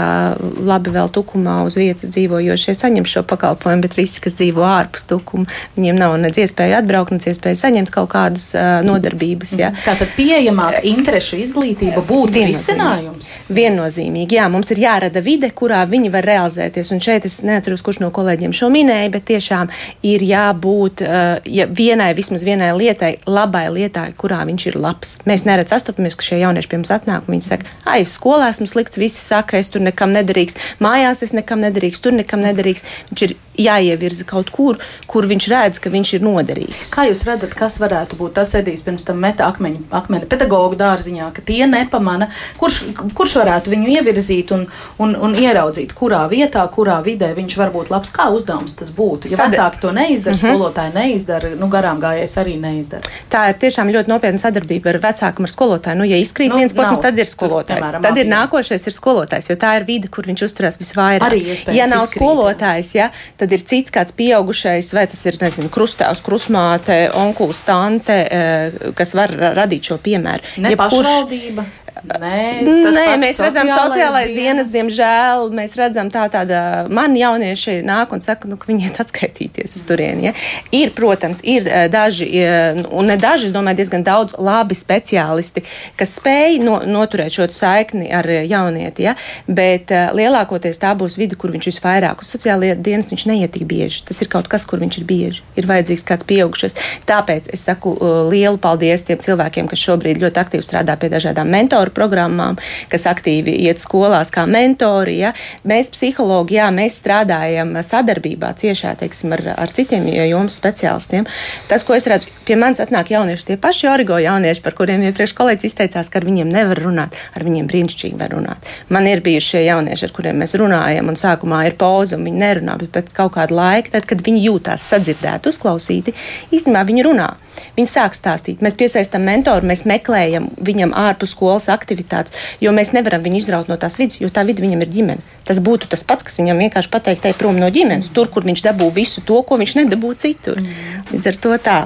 labi vēl tukumā uz vietas dzīvojošie saņem šo pakalpojumu, bet visi, kas dzīvo ārpus tukuma, viņiem nav nedz iespēja atbraukt, nedz iespēja saņemt kaut kādas uh, nodarbības. Ja? Tātad pieejamāka interešu izglītība būtu risinājums. Vien viennozīmīgi. Jā, mums ir jārada vide, kurā viņi var realizēties. Un šeit es neatceros, kurš no kolēģiem šo minēja, bet tiešām ir jābūt uh, ja vienai, vismaz vienai lietai, labai lietai, kurā viņš ir labs. Mēs neredz sastopamies, ka šie jaunieši pie mums atnāk un viņi saka, ai, skolā esmu slikts, visi saka, es tur nekam nederīgs, mājās es nekam nederīgs, tur nekam nederīgs. Viņš ir jāievirza kaut kur, kur viņš redz, ka viņš ir noderīgs. Kā jūs redzat, kas varētu būt tas edijs pirms tam meta akmeņu, akmeni pedagoģu dārziņā, ka tie nepamana, kurš, kurš varētu viņu ievirzīt un, un, un ieraudzīt, kurā vietā, kurā vidē viņš var būt labs. Kā uzdevums tas būtu? Ja Sad... vecāki to neizdara, mm -hmm. skolotāji neizdara, nu, garām gājējs arī neizdara. Tā ir tiešām ļoti nopietna sadarbība ar vecāku un skolotāju. Nu, ja izkrīt nu, viens posms, tad ir skolotājs. Tur, piemēram, tad ir nākošais ir skolotājs, jo tā ir vide, kur viņš uzturās visvairāk. Arī ja nav izkrīt, skolotājs, ja, tad ir cits kāds pieaugušais, vai tas ir, nezinu, krustāvs, krusmāte, onkuls, tante, eh, kas var radīt šo piemēru. Ne pašvaldība. Nē, Nē mēs redzam, sociālais dienas, diemžēl, mēs redzam tā tāda, man jaunieši nāk un saka, nu, ka viņi iet atskaitīties uz turieni. Ja? Ir, protams, ir eh, daži, eh, un ne daži, es domāju, diezgan daudz labi speciālisti, kas spēj no, noturēt šo saikni ar jaunieti, ja? bet lielākoties tā būs vidi, kur viņš visvairāk uz sociālajie dienas viņš neiet tik bieži. Tas ir kaut kas, kur viņš ir bieži. Ir vajadzīgs kāds pieaugušais. Tāpēc es saku lielu paldies tiem cilvēkiem, kas šobrīd ļoti aktīvi strādā pie dažādām mentoru programmām, kas aktīvi iet skolās kā mentori. Ja. Mēs, psihologi, jā, mēs strādājam sadarbībā ciešā teiksim, ar, ar citiem jomas speciālistiem. Tas, ko es redzu, pie manis atnāk jaunieši, tie paši origo jaunieši, par kuriem iepriekš kolēģis izteicās, ka ar viņiem nevar runāt, ar viņiem brīnišķīgi var runāt. Man ir bijuši šie jaunieši, ar kuriem mēs runājam, un sākumā ir pauze, un viņi nerunā, bet pēc kaut kāda laika, tad, kad viņi jūtās sadzirdēti, uzklausīti, īstenībā viņi runā. Viņi sāk stāstīt. Mēs piesaistām mentoru, mēs meklējam viņam ārpus skolas aktivitātes, jo mēs nevaram viņu izraut no tās vidas, jo tā vide viņam ir ģimene. Tas būtu tas pats, kas viņam vienkārši pateikt, ej prom no ģimenes, tur, kur viņš dabū visu to, ko viņš nedabū citur. Mm. Līdz ar to tā.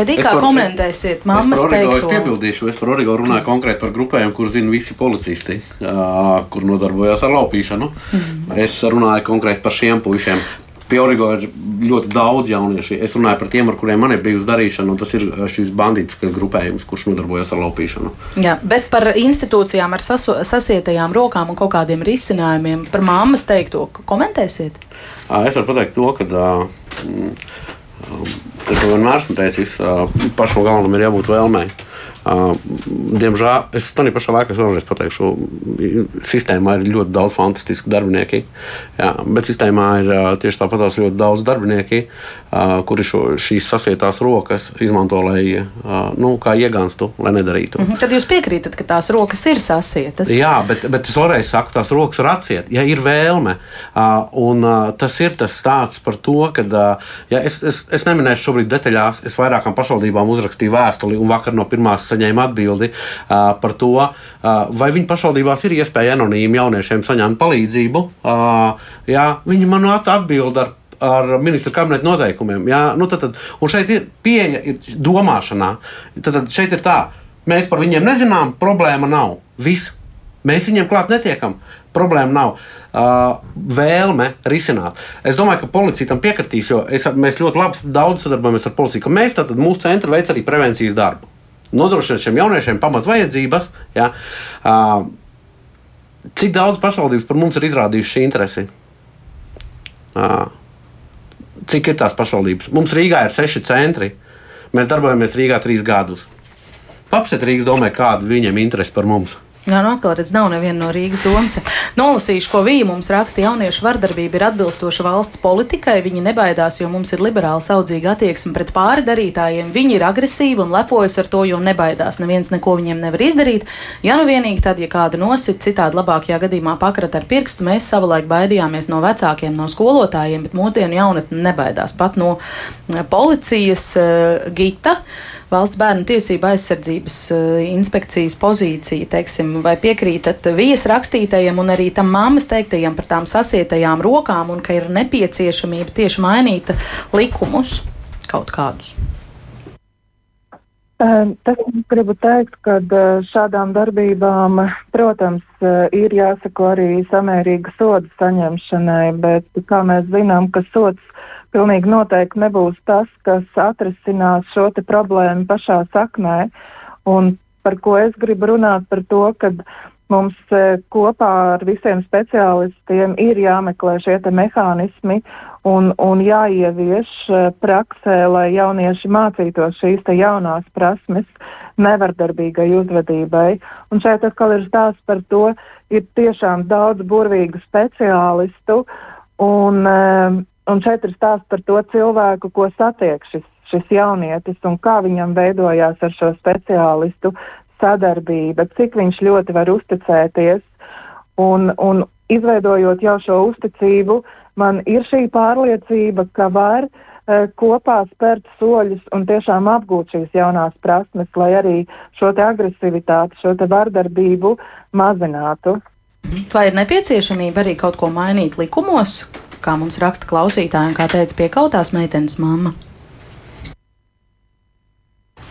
Edī, kā komentēsiet, mammas teikto? Es piebildīšu, es par Origo runāju konkrēti par grupējiem, kur zina visi policisti, kur nodarbojās ar laupīšanu. Mm. Es runāju konkrēti par šiem puišiem. Pie Origo ir ļoti daudz jauniešu. Es runāju par tiem, ar kuriem man ir bijusi darīšana, un tas ir uh, šis bandītiskais grupējums, kurš nodarbojas ar laupīšanu. Jā, bet par institūcijām ar saso, sasietajām rokām un kaut kādiem risinājumiem, par māmas teikto, komentēsiet? Es varu pateikt to, ka. Es to vienmēr esmu teicis, pašam galvenam ir jābūt vēlmei. Uh, diemžēl es tam pašā laikā vēlreiz pateikšu, sistēmā ir ļoti daudz fantastisku darbinieku. Bet sistēmā ir tieši tāpat ļoti daudz darbinieku, kuri šo, šīs sasietās rokas izmanto, lai nu, iegānstu, lai nedarītu. Mm -hmm. Tad jūs piekrītat, ka tās rokas ir sasietas? Jā, bet, bet es vēlreiz saku, tās rokas var atsiet, ja ir vēlme. Un tas ir tas stāsts par to, ka ja es, es, es neminēšu šobrīd detaļās, es vairākām pašvaldībām uzrakstīju vēstuli un vakar no pirmās saņēma atbildi par to, vai viņu pašvaldībās ir iespēja anonīmi jauniešiem saņemt palīdzību. Jā, viņi man atbild ar ar ministra kabineta noteikumiem. Jā, nu tad, tad, un šeit ir pieeja ir domāšanā. Tad, tad šeit ir tā, mēs par viņiem nezinām, problēma nav. Viss. Mēs viņiem klāt netiekam. Problēma nav. Uh, vēlme risināt. Es domāju, ka policija tam piekritīs, jo es, mēs ļoti labi sadarbojamies ar policiju. Mēs tad mūsu centra veic arī prevencijas darbu nodrošināt šiem jauniešiem pamat vajadzības. Ja? Uh, cik daudz pašvaldības par mums ir izrādījušas šī interesi? Uh, cik ir tās pašvaldības? Mums Rīgā ir seši centri. Mēs darbojamies Rīgā trīs gadus. Papsiet Rīgas domē, kāda viņiem interesi par mums. Jā, nu atkal redz, nav neviena no Rīgas domas. Nolasīšu, ko viņa mums raksta. Jauniešu vardarbība ir atbilstoša valsts politikai. Viņi nebaidās, jo mums ir liberāla saudzīga attieksme pret pāri darītājiem. Viņi ir agresīvi un lepojas ar to, jo nebaidās. Neviens neko viņiem nevar izdarīt. Ja nu vienīgi tad, ja kāda nosit, citādi labākajā gadījumā pakrat ar pirkstu, mēs savulaik baidījāmies no vecākiem, no skolotājiem, bet mūsdienu jaunatne nebaidās pat no policijas uh, gita. Uh, valsts bērnu tiesību aizsardzības eh, inspekcijas pozīcija, teiksim, vai piekrītat vijas rakstītajam un arī tam mammas teiktajam par tām sasietajām rokām un ka ir nepieciešamība tieši mainīt likumus kaut kādus? Tas gribu teikt, ka šādām darbībām, protams, ir jāsako arī samērīga soda saņemšanai, bet, kā mēs zinām, ka sods pilnīgi noteikti nebūs tas, kas atrisinās šo problēmu pašā saknē. Un par ko es gribu runāt, par to, ka mums e, kopā ar visiem speciālistiem ir jāmeklē šie mehānismi un, un jāievieš e, praksē, lai jaunieši mācītos šīs jaunās prasmes nevardarbīgai uzvedībai. Un šeit atkal ir stāsts par to, ir tiešām daudz burvīgu speciālistu. Un, um, Un šeit ir stāsts par to cilvēku, ko satiek šis, šis jaunietis un kā viņam veidojās ar šo speciālistu sadarbība, cik viņš ļoti var uzticēties. Un, un izveidojot jau šo uzticību, man ir šī pārliecība, ka var e, kopā spērt soļus un tiešām apgūt šīs jaunās prasmes, lai arī šo agresivitāti, šo vardarbību mazinātu. Vai ir nepieciešamība arī kaut ko mainīt likumos, kā mums raksta klausītāji, un kā teica piekautās meitenes mamma.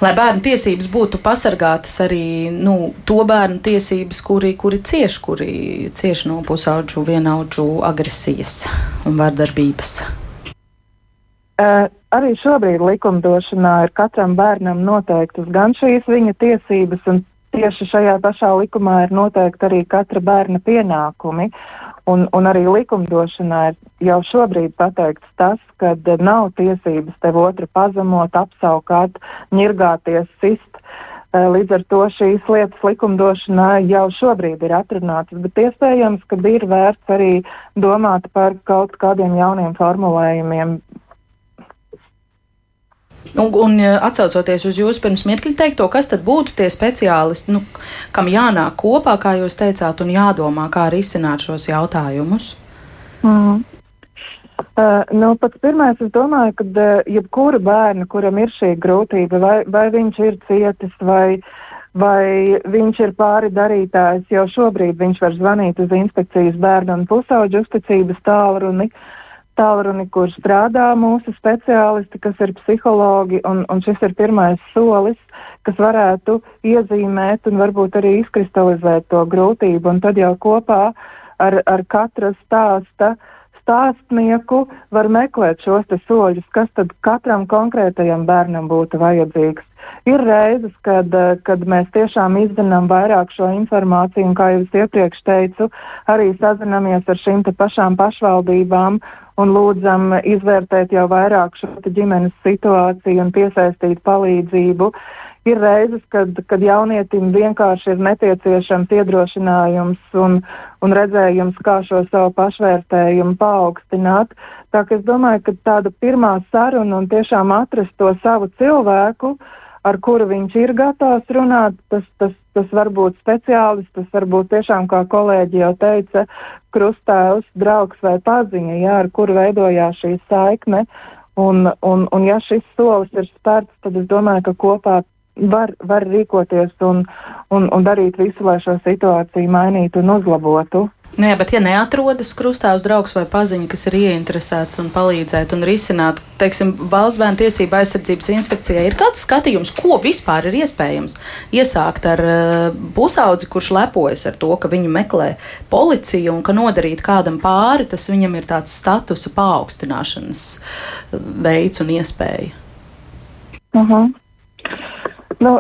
Lai bērnu tiesības būtu pasargātas arī nu, to bērnu tiesības, kuri, kuri cieš, kuri cieš no pusauģu, vienaudžu agresijas un vardarbības. Uh, arī šobrīd likumdošanā ir katram bērnam noteiktas gan šīs viņa tiesības, un tieši šajā pašā likumā ir noteikti arī katra bērna pienākumi. Un, un arī likumdošanā ir jau šobrīd pateikts tas, ka nav tiesības tev otru pazemot, apsaukāt, ņirgāties, sist. Eh, līdz ar to šīs lietas likumdošanā jau šobrīd ir atrunātas, bet iespējams, ka ir vērts arī domāt par kaut kādiem jauniem formulējumiem Un, un atcaucoties uz jūsu pirms mirkli teikto, kas tad būtu tie speciālisti, nu, kam jānāk kopā, kā jūs teicāt, un jādomā, kā risināt šos jautājumus? Mm. Uh, nu, pats pirmais, es domāju, ka uh, jebkura bērna, kuram ir šī grūtība, vai, vai viņš ir cietis, vai, vai viņš ir pāri darītājs, jau šobrīd viņš var zvanīt uz inspekcijas bērnu un pusauģu uzticības tālruni. Uh, tālruni, kur strādā mūsu speciālisti, kas ir psihologi, un, un šis ir pirmais solis, kas varētu iezīmēt un varbūt arī izkristalizēt to grūtību, un tad jau kopā ar, ar katra stāsta stāstnieku var meklēt šos soļus, kas tad katram konkrētajam bērnam būtu vajadzīgs. Ir reizes, kad, kad mēs tiešām izzinām vairāk šo informāciju, un, kā jau es iepriekš teicu, arī sazināmies ar šīm pašām pašvaldībām un lūdzam izvērtēt jau vairāk šo ģimenes situāciju un piesaistīt palīdzību. Ir reizes, kad, kad jaunietim vienkārši ir nepieciešams iedrošinājums un, un redzējums, kā šo savu pašvērtējumu paaugstināt. Tā, es domāju, ka tāda pirmā saruna un tiešām atrast to savu cilvēku, uh, ar kuru viņš ir gatavs runāt. Tas, tas, tas var būt speciālists, tas var būt tiešām, kā kolēģi jau teica, krustēvs, draugs vai paziņa, jā, ar kuru veidojās šī saikne. Un, un, un ja šis solis ir spērts, tad es domāju, ka kopā var, var rīkoties un, un, un darīt visu, lai šo situāciju mainītu un uzlabotu. Nu, jā, bet ja neatrodas krustāvs draugs vai paziņa, kas ir ieinteresēts un palīdzēt un risināt, teiksim, valsts bērnu tiesību aizsardzības inspekcijai, ir kāds skatījums, ko vispār ir iespējams iesākt ar uh, pusaudzi, kurš lepojas ar to, ka viņu meklē policija un ka nodarīt kādam pāri, tas viņam ir tāds statusa paaugstināšanas veids un iespēja. Uh -huh. Nu,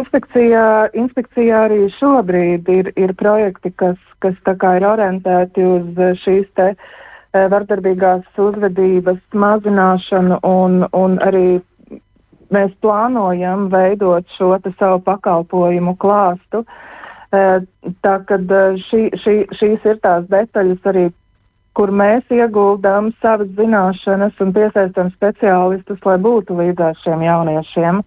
inspekcijā, inspekcijā arī šobrīd ir, ir projekti, kas, kas ir orientēti uz šīs te, eh, vardarbīgās uzvedības mazināšanu, un, un arī mēs plānojam veidot šo savu pakalpojumu klāstu. Eh, tā kad eh, šī, šī, šīs ir tās detaļas arī, kur mēs ieguldām savas zināšanas un piesaistām speciālistus, lai būtu līdzās šiem jauniešiem.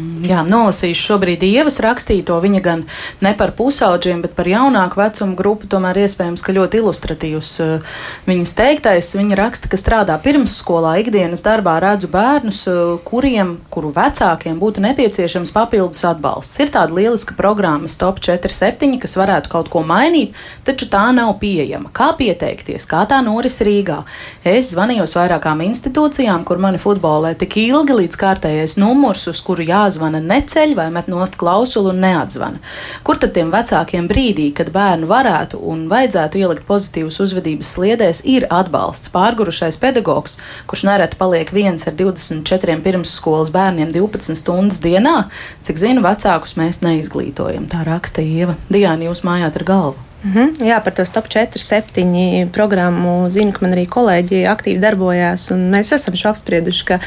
Jā, nolasīšu šobrīd ievas rakstīto. Viņa gan ne par pusauģiem, bet par jaunāku vecumu grupu. Tomēr iespējams, ka ļoti ilustratīvs uh, viņas teiktais. Viņa raksta, ka strādā pirmsskolā, ikdienas darbā redzu bērnus, uh, kuriem, kuru vecākiem būtu nepieciešams papildus atbalsts. Ir tāda lieliska programma Stop 47, kas varētu kaut ko mainīt, taču tā nav pieejama. Kā pieteikties, kā tā noris Rīgā? Es zvanīju uz vairākām institūcijām, kur mani futbolē tik ilgi līdz kārtējais numurs, uz kuru jāzvanīt jāzvana neceļ vai met nost klausulu un neatzvana. Kur tad tiem vecākiem brīdī, kad bērnu varētu un vajadzētu ielikt pozitīvas uzvedības sliedēs, ir atbalsts pārgurušais pedagogs, kurš nereti paliek viens ar 24 pirmsskolas bērniem 12 stundas dienā? Cik zinu, vecākus mēs neizglītojam. Tā raksta Ieva. Diana, jūs mājāt ar galvu. Mm -hmm. Jā, par to stop 4, 7 programmu zinu, ka man arī kolēģi aktīvi darbojās. Mēs esam šo apsprieduši, ka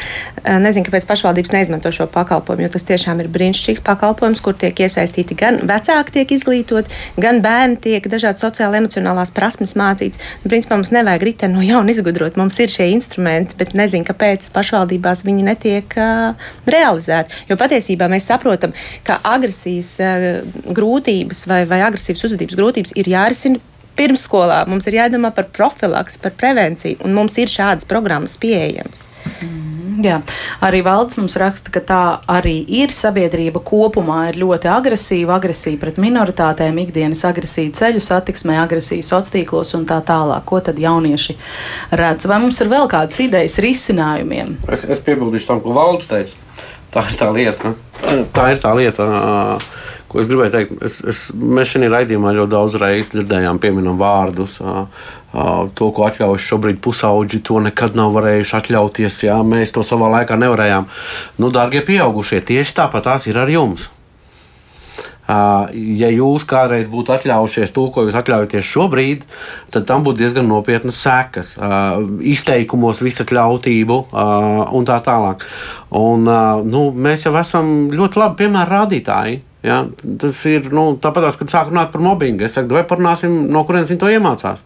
eh, nezinu, kāpēc pašvaldības neizmanto šo pakalpojumu, jo tas tiešām ir brīnišķīgs pakalpojums, kur tiek iesaistīti gan vecāki, tiek izglītot, gan bērni tiek dažādi sociāli emocionālās prasmes mācīts. Nu, principā mums nevajag riteni no jauna izgudrot. Mums ir šie instrumenti, bet nezinu, kāpēc pašvaldībās viņi netiek uh, realizēti. Jo patiesībā mēs saprotam, ka agresijas uh, grūtības vai, vai agresīvas uzvedības grūtības ir jārisina pirmsskolā. Mums ir jādomā par profilaks, par prevenciju, un mums ir šādas programmas pieejamas. Mm. Jā, arī valsts mums raksta, ka tā arī ir. Sabiedrība kopumā ir ļoti agresīva, agresija pret minoritātēm, ikdienas agresija ceļu satiksmē, agresija sociālos tīklos un tā tālāk. Ko tad jaunieši redz? Vai mums ir vēl kādas idejas risinājumiem? Es, es piebildīšu tam, ko valsts teica. tā ir tā lieta. [clears throat] Tā ir tā lieta. Ko es gribēju teikt, es, es, mēs šajā raidījumā ļoti daudz reizes dzirdējām, pieminam vārdus. To, ko atļaujas šobrīd pusauģi, to nekad nav varējuši atļauties. Jā, mēs to savā laikā nevarējām. Nu, dārgie pieaugušie, tieši tāpat tās ir ar jums. Ja jūs kādreiz būtu atļaujušies to, ko jūs atļaujaties šobrīd, tad tam būtu diezgan nopietnas sekas. Izteikumos, visatļautību un tā tālāk. Un, nu, mēs jau esam ļoti labi piemēra rādītāji. Ja? Tas ir nu, tāpat, kad sāk runāt par mobbingu. Es saku, vai parunāsim, no kurienes viņi to iemācās.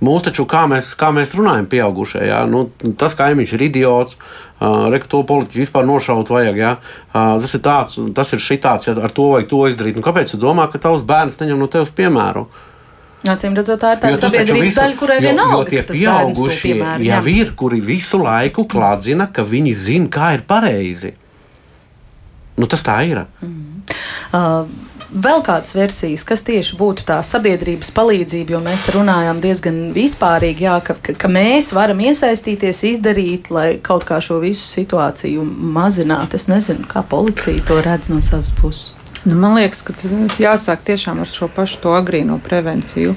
Mūsu taču, kā mēs, kā mēs runājam, pieaugušie, ja? nu, tas kaimiņš ir idiots, uh, reku to politiķu vispār nošaut vajag. Ja? Uh, tas ir tāds, tas ir šitāds, ja ar to vajag to izdarīt. Nu, kāpēc tu domā, ka tavs bērns neņem no tevis piemēru? Acīm redzot, tā ir tāda sabiedrības daļa, kurai vienalga, tie pieaugušie jau ir, kuri visu laiku klādzina, ka viņi zina, kā ir pareizi. Nu, tas tā ir. Mm. Uh, vēl kādas versijas, kas tieši būtu tā sabiedrības palīdzība, jo mēs te runājam diezgan vispārīgi, jā, ka, ka, ka mēs varam iesaistīties, izdarīt, lai kaut kā šo visu situāciju mazinātu. Es nezinu, kā policija to redz no savas puses. Nu, man liekas, ka jāsāk tiešām ar šo pašu agrīno prevenciju.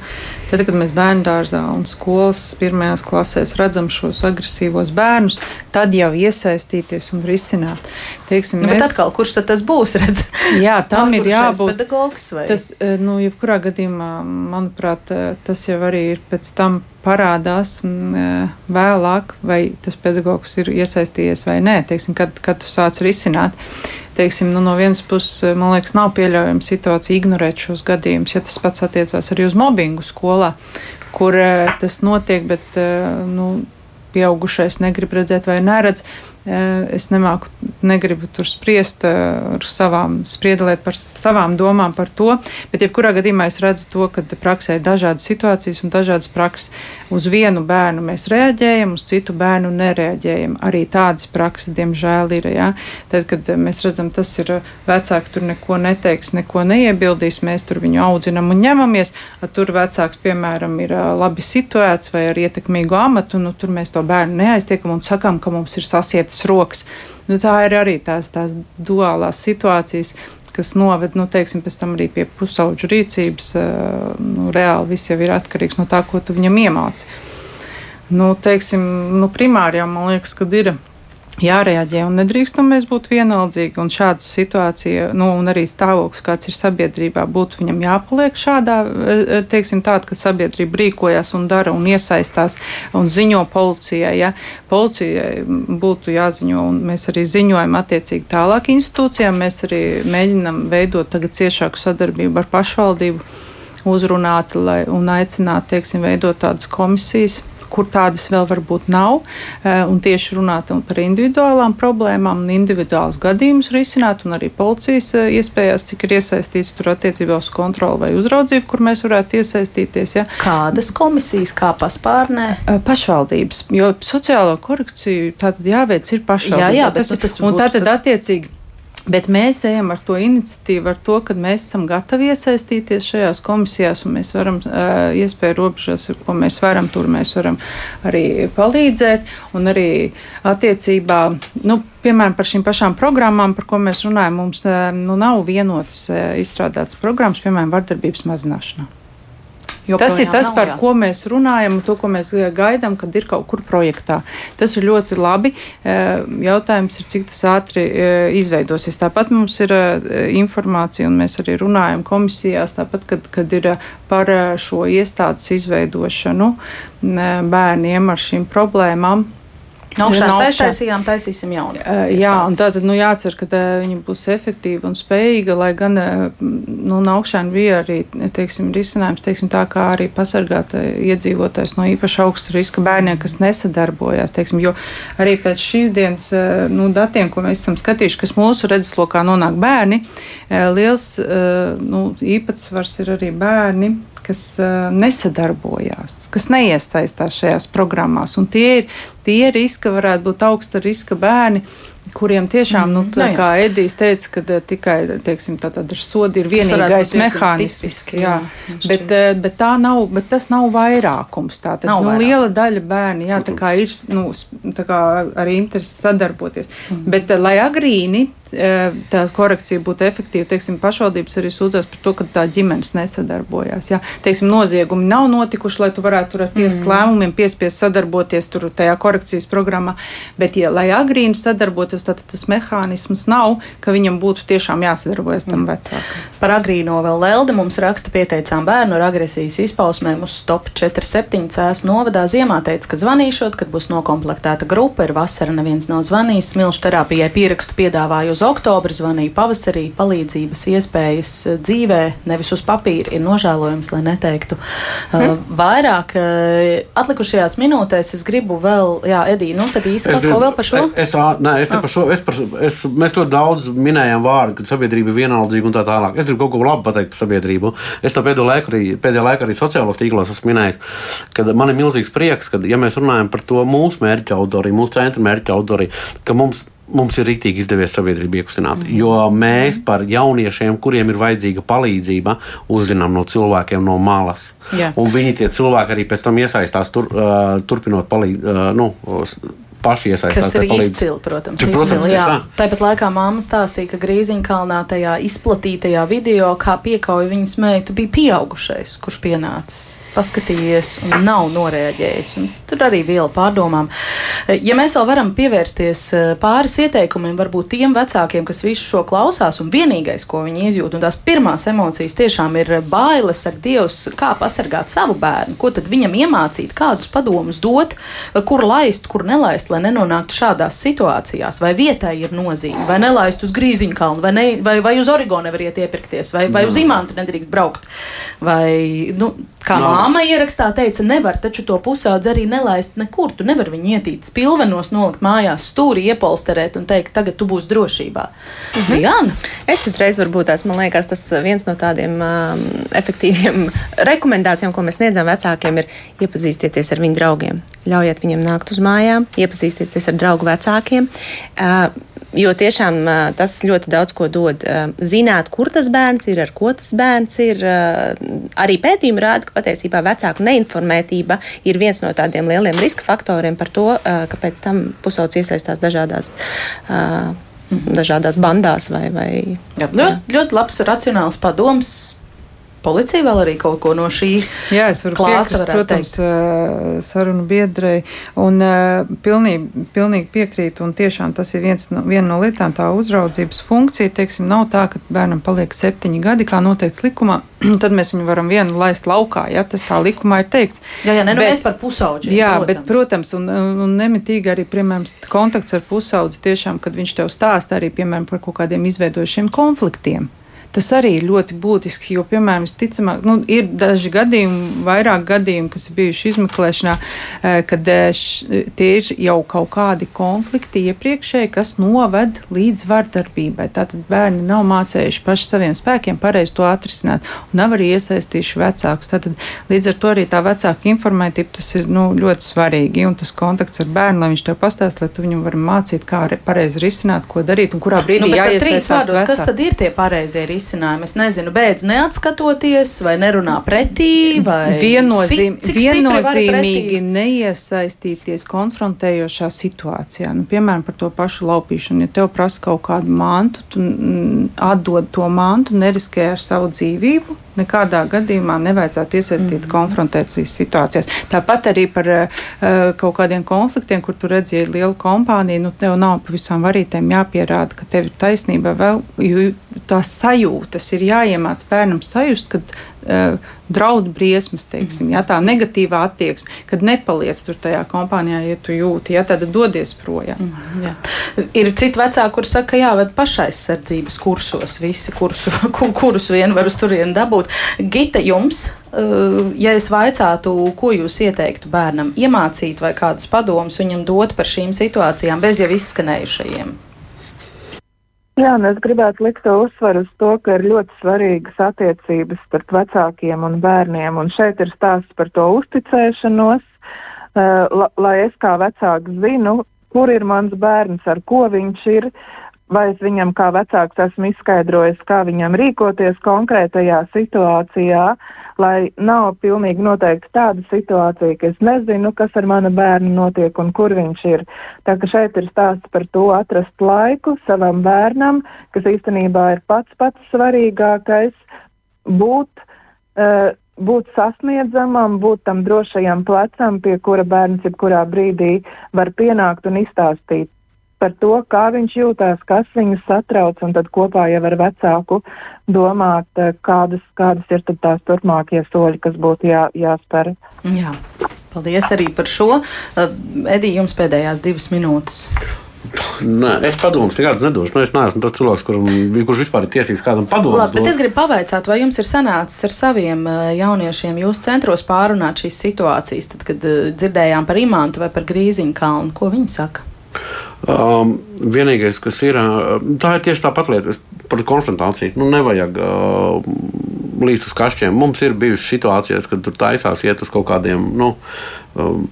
Tad, kad mēs bērnu dārzā un skolas pirmajās klasēs redzam šos agresīvos bērnus, tad jau iesaistīties un risināt. Teiksim, nu, mēs... atkal, kurš tad tas būs? Redz? Jā, [laughs] tam ir jābūt. Pedagogs vai? Tas, e, nu, jebkurā gadījumā, manuprāt, e, tas jau arī ir pēc tam parādās e, vēlāk, vai tas pedagogs ir iesaistījies vai nē, teiksim, kad, kad tu sāc risināt teiksim, nu, no vienas puses, man liekas, nav pieļaujama situācija ignorēt šos gadījumus, ja tas pats attiecās arī uz mobbingu skolā, kur uh, tas notiek, bet uh, nu, pieaugušais negrib redzēt vai neredz. Es nemāku, negribu tur spriest ar savām, spriedelēt par savām domām par to, bet jebkurā gadījumā es redzu to, ka praksē ir dažādas situācijas un dažādas prakses. Uz vienu bērnu mēs reaģējam, uz citu bērnu nereaģējam. Arī tādas prakses, diemžēl, ir. Ja? Tad, kad mēs redzam, tas ir vecāks, tur neko neteiks, neko neiebildīs, mēs tur viņu audzinam un ņemamies. Tur vecāks, piemēram, ir labi situēts vai ar ietekmīgu amatu, nu tur mēs to bērnu neaiztiekam un sakām, ka mums ir sasiet atvērtas rokas. Nu, tā ir arī tās, tās duālās situācijas, kas noved nu, teiksim, arī pie pusauģu rīcības. Nu, reāli viss jau ir atkarīgs no tā, ko tu viņam iemāci. Nu, teiksim, nu, primāri jau man liekas, ka ir jārēģē un nedrīkstam mēs būt vienaldzīgi. Un šāda situācija, nu, un arī stāvoklis, kāds ir sabiedrībā, būtu viņam jāpaliek šādā, e, teiksim, tāda, ka sabiedrība rīkojas un dara un iesaistās un ziņo policijai. Ja? Policijai būtu jāziņo, un mēs arī ziņojam attiecīgi tālāk institūcijām. Mēs arī mēģinam veidot tagad ciešāku sadarbību ar pašvaldību, uzrunāt lai, un aicināt, teiksim, veidot tādas komisijas kur tādas vēl varbūt nav, eh, un tieši runāt par individuālām problēmām un individuālus gadījumus risināt, un arī policijas eh, iespējās, cik ir iesaistīts tur attiecībā uz kontroli vai uzraudzību, kur mēs varētu iesaistīties. Ja. Kādas komisijas, kā paspārnē? Eh, pašvaldības, jo sociālo korekciju tātad jāveic ir pašvaldība. Jā, jā, bet tas, nu, tas un tātad tad... attiecīgi Bet mēs ejam ar to iniciatīvu, ar to, ka mēs esam gatavi iesaistīties šajās komisijās, un mēs varam, iespēju robežās, ko mēs varam, tur mēs varam arī palīdzēt. Un arī attiecībā, nu, piemēram, par šīm pašām programmām, par ko mēs runājam, mums nu, nav vienotas izstrādātas programmas, piemēram, vardarbības mazināšanā. Tas ir tas, par jā. ko mēs runājam, to, ko mēs eh, gaidām, kad ir kaut kur projektā. Tas ir ļoti labi. Eh, jautājums ir, cik tas ātri eh, izveidosies. Tāpat mums ir informācija, un mēs arī runājam komisijās, tāpat, kad, kad ir par šo iestādes izveidošanu bērniem ar šīm problēmām Augšāns aiztaisījām, taisīsim jaunu. Uh, jā, un tā tad nu, jācer, ka tā, viņa būs efektīva un spējīga, lai gan nu, augšāna bija arī teiksim, risinājums, teiksim, tā kā arī pasargāt iedzīvotājs no īpaši augsta riska bērniem, kas nesadarbojās. Teiksim, jo arī pēc šīs dienas nu, datiem, ko mēs esam skatījuši, kas mūsu redzeslokā nonāk bērni, liels nu, īpatsvars ir arī bērni kas nesadarbojās, kas neiesaistās šajās programmās. Un tie ir tie riska varētu būt augsta riska bērni kuriem tiešām, mm, nu, tā, jā, jā. kā Edijs teica, ka uh, tikai, teiksim, tā tad ar sodu ir vienīgais mehānisms. Tipiski, jā, jā. Bet, uh, bet tā nav, bet tas nav vairākums. Tā tad, nav nu, vairākums. liela daļa bērni, jā, tā kā ir, nu, tā kā arī interesi sadarboties. Mm. Bet, uh, lai agrīni tā korekcija būtu efektīva. Teiksim, pašvaldības arī sūdzas par to, ka tā ģimenes nesadarbojās. Ja? Teiksim, noziegumi nav notikuši, lai tu varētu tur ar tiesas mm. lēmumiem piespiest sadarboties tur tajā korekcijas programmā, bet, ja, lai agrīni sadarbotos, tad tas mehānisms nav, ka viņam būtu tiešām jāsadarbojas tam mm. vecākam. Par agrīno vēl Lelde mums raksta pieteicām bērnu ar agresijas izpausmēm uz stop 47 cēs novadā. Ziemā teica, ka zvanīšot, kad būs nokomplektēta grupa, ir vasara, neviens nav zvanījis. Smilšu terapijai pierakstu piedāvāju uz oktobra, zvanīju pavasarī, palīdzības iespējas dzīvē, nevis uz papīra, ir nožēlojams, lai neteiktu uh, vairāk. Uh, atlikušajās minūtēs es gribu vēl, jā, Edī, nu tad īsti kaut ko vēl par šo? Es, nē, es te par šo, es par, es, mēs ļoti daudz minējām vārdu, ka sabiedrība ir vienaldzīga un tā tālāk. Es gribu kaut ko labu pateikt par sabiedrību. Es to pēdējo laiku arī, pēdējā laikā arī sociālos tīklos esmu minējis, ka man ir milzīgs prieks, ka, ja mēs runājam par to mūsu mērķa auditoriju, mūsu centra mērķa auditoriju, ka mums mums ir rīktīgi izdevies sabiedrību iekustināt. Mm. Jo mēs par jauniešiem, kuriem ir vajadzīga palīdzība, uzzinām no cilvēkiem no malas. Yeah. Un viņi tie cilvēki arī pēc tam iesaistās, tur, uh, turpinot palīdzēt. Uh, nu, paši iesaistās. Tas ir izcili, protams. Ja, protams izcili, jā. Tāpat laikā mamma stāstīja, ka Grīziņkalnā tajā izplatītajā video, kā piekauja viņas meitu, bija pieaugušais, kurš pienācis paskatījies un nav noreaģējis. Un tur arī viela pārdomām. Ja mēs vēl varam pievērsties eh, pāris ieteikumiem, varbūt tiem vecākiem, kas visu šo klausās, un vienīgais, ko viņi izjūt, un tās pirmās emocijas tiešām ir bailes ar Dievs, kā pasargāt savu bērnu, ko tad viņam iemācīt, kādus padomus dot, kur laist, kur nelaist, lai nenonāktu šādās situācijās, vai vietai ir nozīme, vai nelaist uz Grīziņkalnu, vai, ne, vai, vai uz Origonu nevariet iepirkties, vai, vai uz Imantu nedrīkst braukt, vai, nu, kā no. māma ierakstā teica, nevar taču to pusaudzi arī nelaist nekur, tu nevar viņu ietīt spilvenos, nolikt mājās stūri, iepolsterēt un teikt, tagad tu būsi drošībā. Mhm. Diana? Es uzreiz varbūt tās, man liekas, tas viens no tādiem um, efektīviem rekomendācijām, ko mēs sniedzam vecākiem, ir iepazīstieties ar viņu draugiem. Ļaujiet viņiem nākt uz mājām, iepazīstieties ar draugu vecākiem. Jo tiešām tas ļoti daudz ko dod. Zināt, kur tas bērns ir, ar ko tas bērns ir. Arī pētījumi rāda, ka patiesībā vecāku neinformētība ir viens no tādiem lieliem riska faktoriem par to, ka pēc tam pusauds iesaistās dažādās. Dažādās bandās vai. vai jā, ļoti, ļoti labs, racionāls padoms policija vēl arī kaut ko no šī Jā, es varu piekrist, protams, teikt. sarunu biedrei, un pilnīgi, pilnīgi piekrītu, un tiešām tas ir viens no, viena no lietām, tā uzraudzības funkcija, teiksim, nav tā, ka bērnam paliek septiņi gadi, kā noteikts likumā, [clears throat] tad mēs viņu varam vienu laist laukā, ja tas tā likumā ir teikts. Jā, jā, ne, nu bet, mēs par pusauģi. Jā, protams. bet, protams, un, un nemitīgi arī, piemēram, kontakts ar pusaudzi tiešām, kad viņš tev stāsta arī, piemēram, par kaut kādiem izveidojušiem konfliktiem. Tas arī ir ļoti būtiski, jo, piemēram, visticamāk, nu, ir daži gadījumi, vairāk gadījumi, kas ir bijuši izmeklēšanā, eh, kad eh, š, tie ir jau kaut kādi konflikti iepriekšēji, kas noved līdz vardarbībai. Tātad bērni nav mācējuši paši saviem spēkiem pareizi to atrisināt un nav arī iesaistījuši vecākus. Tātad līdz ar to arī tā vecāka informētība tas ir nu, ļoti svarīgi. Un tas kontakts ar bērnu, lai viņš tev pastāst, lai tu viņam vari mācīt, kā pareizi risināt, ko darīt un kurā brīdī nu, jāiesaistās. Kas tad ir tie pareizie risinājumi? Risinājumu. Es nezinu, beidz neatskatoties, vai nerunā pretī, vai Viennozīm, cik, cik viennozīmīgi neiesaistīties konfrontējošā situācijā. Nu, piemēram, par to pašu laupīšanu. Ja tev prasa kaut kādu mantu, tu atdod to mantu, neriskē ar savu dzīvību. Nekādā gadījumā nevajadzētu iesaistīt mm. konfrontācijas situācijās. Tāpat arī par uh, kaut kādiem konfliktiem, kur tu redzēji lielu kompāniju, nu tev nav pavisam varītēm jāpierāda, ka tev ir taisnība. Vēl, tās sajūtas ir jāiemāc bērnam sajust, kad uh, draud briesmas, teiksim, ja, tā negatīvā attieksme, kad nepaliec tur tajā kompānijā, ja tu jūti, ja tad dodies projām. Mm, jā. ir citi vecāki, kur saka, jā, bet pašaizsardzības kursos visi, kursu, [laughs] kurus vien var uz turieni dabūt. Gita, jums, uh, ja es vaicātu, ko jūs ieteiktu bērnam iemācīt vai kādus padomus viņam dot par šīm situācijām bez jau izskanējušajiem? Jā, es gribētu likt uzsvaru uz to, ka ir ļoti svarīgas attiecības starp vecākiem un bērniem. Un šeit ir stāsts par to uzticēšanos, la, lai es kā vecāks zinu, kur ir mans bērns, ar ko viņš ir, vai es viņam kā vecāks esmu izskaidrojis, kā viņam rīkoties konkrētajā situācijā, lai nav pilnīgi noteikti tāda situācija, ka es nezinu, kas ar manu bērnu notiek un kur viņš ir. Tā ka šeit ir stāsts par to atrast laiku savam bērnam, kas īstenībā ir pats pats svarīgākais būt. Uh, būt sasniedzamam, būt tam drošajam plecam, pie kura bērns jebkurā brīdī var pienākt un izstāstīt par to, kā viņš jūtas, kas viņu satrauc, un tad kopā jau ar vecāku domāt, eh, kādas, kādas ir tās turpmākie soļi, kas būtu jā, jāspēr. Jā. Paldies arī par šo. Eh, Edī, jums pēdējās divas minūtes. Nē, es padomus nekādus nedošu. Nu, es neesmu tas cilvēks, kuram, kurš vispār ir tiesīgs kādam padomāt. Labi, bet es gribu pavaicāt, vai jums ir sanācis ar saviem eh, jauniešiem jūsu centros pārunāt šīs situācijas, tad, kad dzirdējām par imantu vai par grīziņu kalnu? Ko viņi saka? Um, vienīgais, kas ir, tā ir tieši tāpat lieta par konfrontāciju. Nu, nevajag uh, līdz uz kašķiem. Mums ir bijušas situācijas, kad tur taisās iet uz kaut kādiem. Nu, um,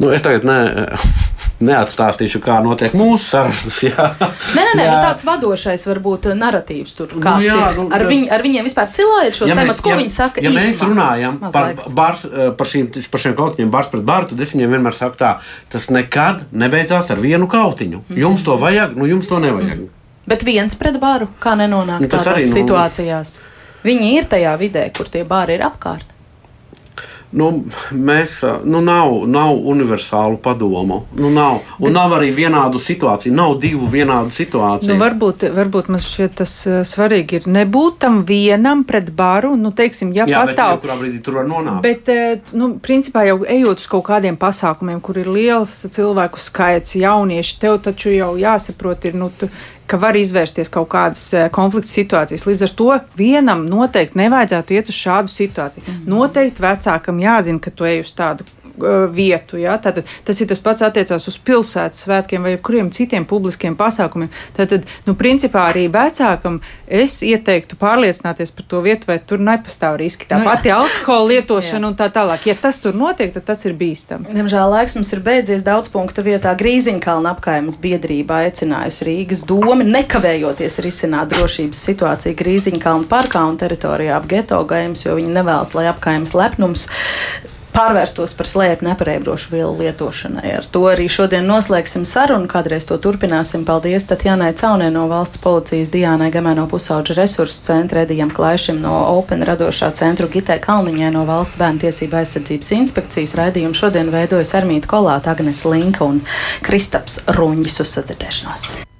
nu, es tagad ne, [laughs] neatstāstīšu, kā notiek mūsu sarunas. Jā. Nē, nē, nē nu, tāds vadošais varbūt narratīvs tur nu, jā, nu, ar, viņ, ar viņiem vispār cilājot šos ja tematus, ko ja, viņi saka. Ja īsumā, mēs runājam par, bars, eh, par, šīm, par šiem kautiņiem, bars pret baru, tad es viņiem vienmēr saku tā, tas nekad nebeidzās ar vienu kautiņu. Mm. Jums to vajag, nu jums to nevajag. Mm. Bet viens pret baru, kā nenonāk nu, tādās arī, nu, situācijās? Viņi ir tajā vidē, kur tie bāri ir apkārt. Nu, mēs, nu, nav, nav universālu padomu. Nu, nav. Un Bet, nav arī vienādu situāciju. Nav divu vienādu situāciju. Nu, varbūt, varbūt man šķiet, tas svarīgi ir nebūt tam vienam pret baru. Nu, teiksim, ja Jā, pastāv. Bet, brīdī tur var nonākt? Bet, nu, principā jau ejot uz kaut kādiem pasākumiem, kur ir liels cilvēku skaits, jaunieši, tev taču jau jāsaprot, ir, nu, tu, ka var izvērsties kaut kādas eh, konflikta situācijas. Līdz ar to vienam noteikti nevajadzētu iet uz šādu situāciju. Mm. Noteikti vecākam jāzina, ka tu ej uz tādu vietu. Ja? Tātad, tas ir tas pats attiecās uz pilsētas svētkiem vai kuriem citiem publiskiem pasākumiem. Tātad, nu, principā arī vecākam es ieteiktu pārliecināties par to vietu, vai tur nepastāv riski. Tā nu, pati alkohola lietošana un tā tālāk. Ja tas tur notiek, tad tas ir bīstami. Diemžēl laiks mums ir beidzies daudz punktu vietā. Grīziņkalna apkaimes biedrība aicinājusi Rīgas domu nekavējoties risināt drošības situāciju Grīziņkalna parkā un teritorijā ap geto gaimas, jo viņi nevēlas, lai apkaimes lepnums pārvērstos par slēpju nepareibrošu vielu lietošanai. Ar to arī šodien noslēgsim sarunu, kādreiz to turpināsim. Paldies Tatjanai Caunē no valsts policijas, Diānai Gamē no pusauģa resursu centra, Edijam Klaišim no Open radošā centru Gitē Kalniņai no valsts bērnu tiesība aizsardzības inspekcijas. Raidījumu šodien veidojas Armīta Kolāta, Agnes Linka un Kristaps Ruņģis uz sadzirdēšanos.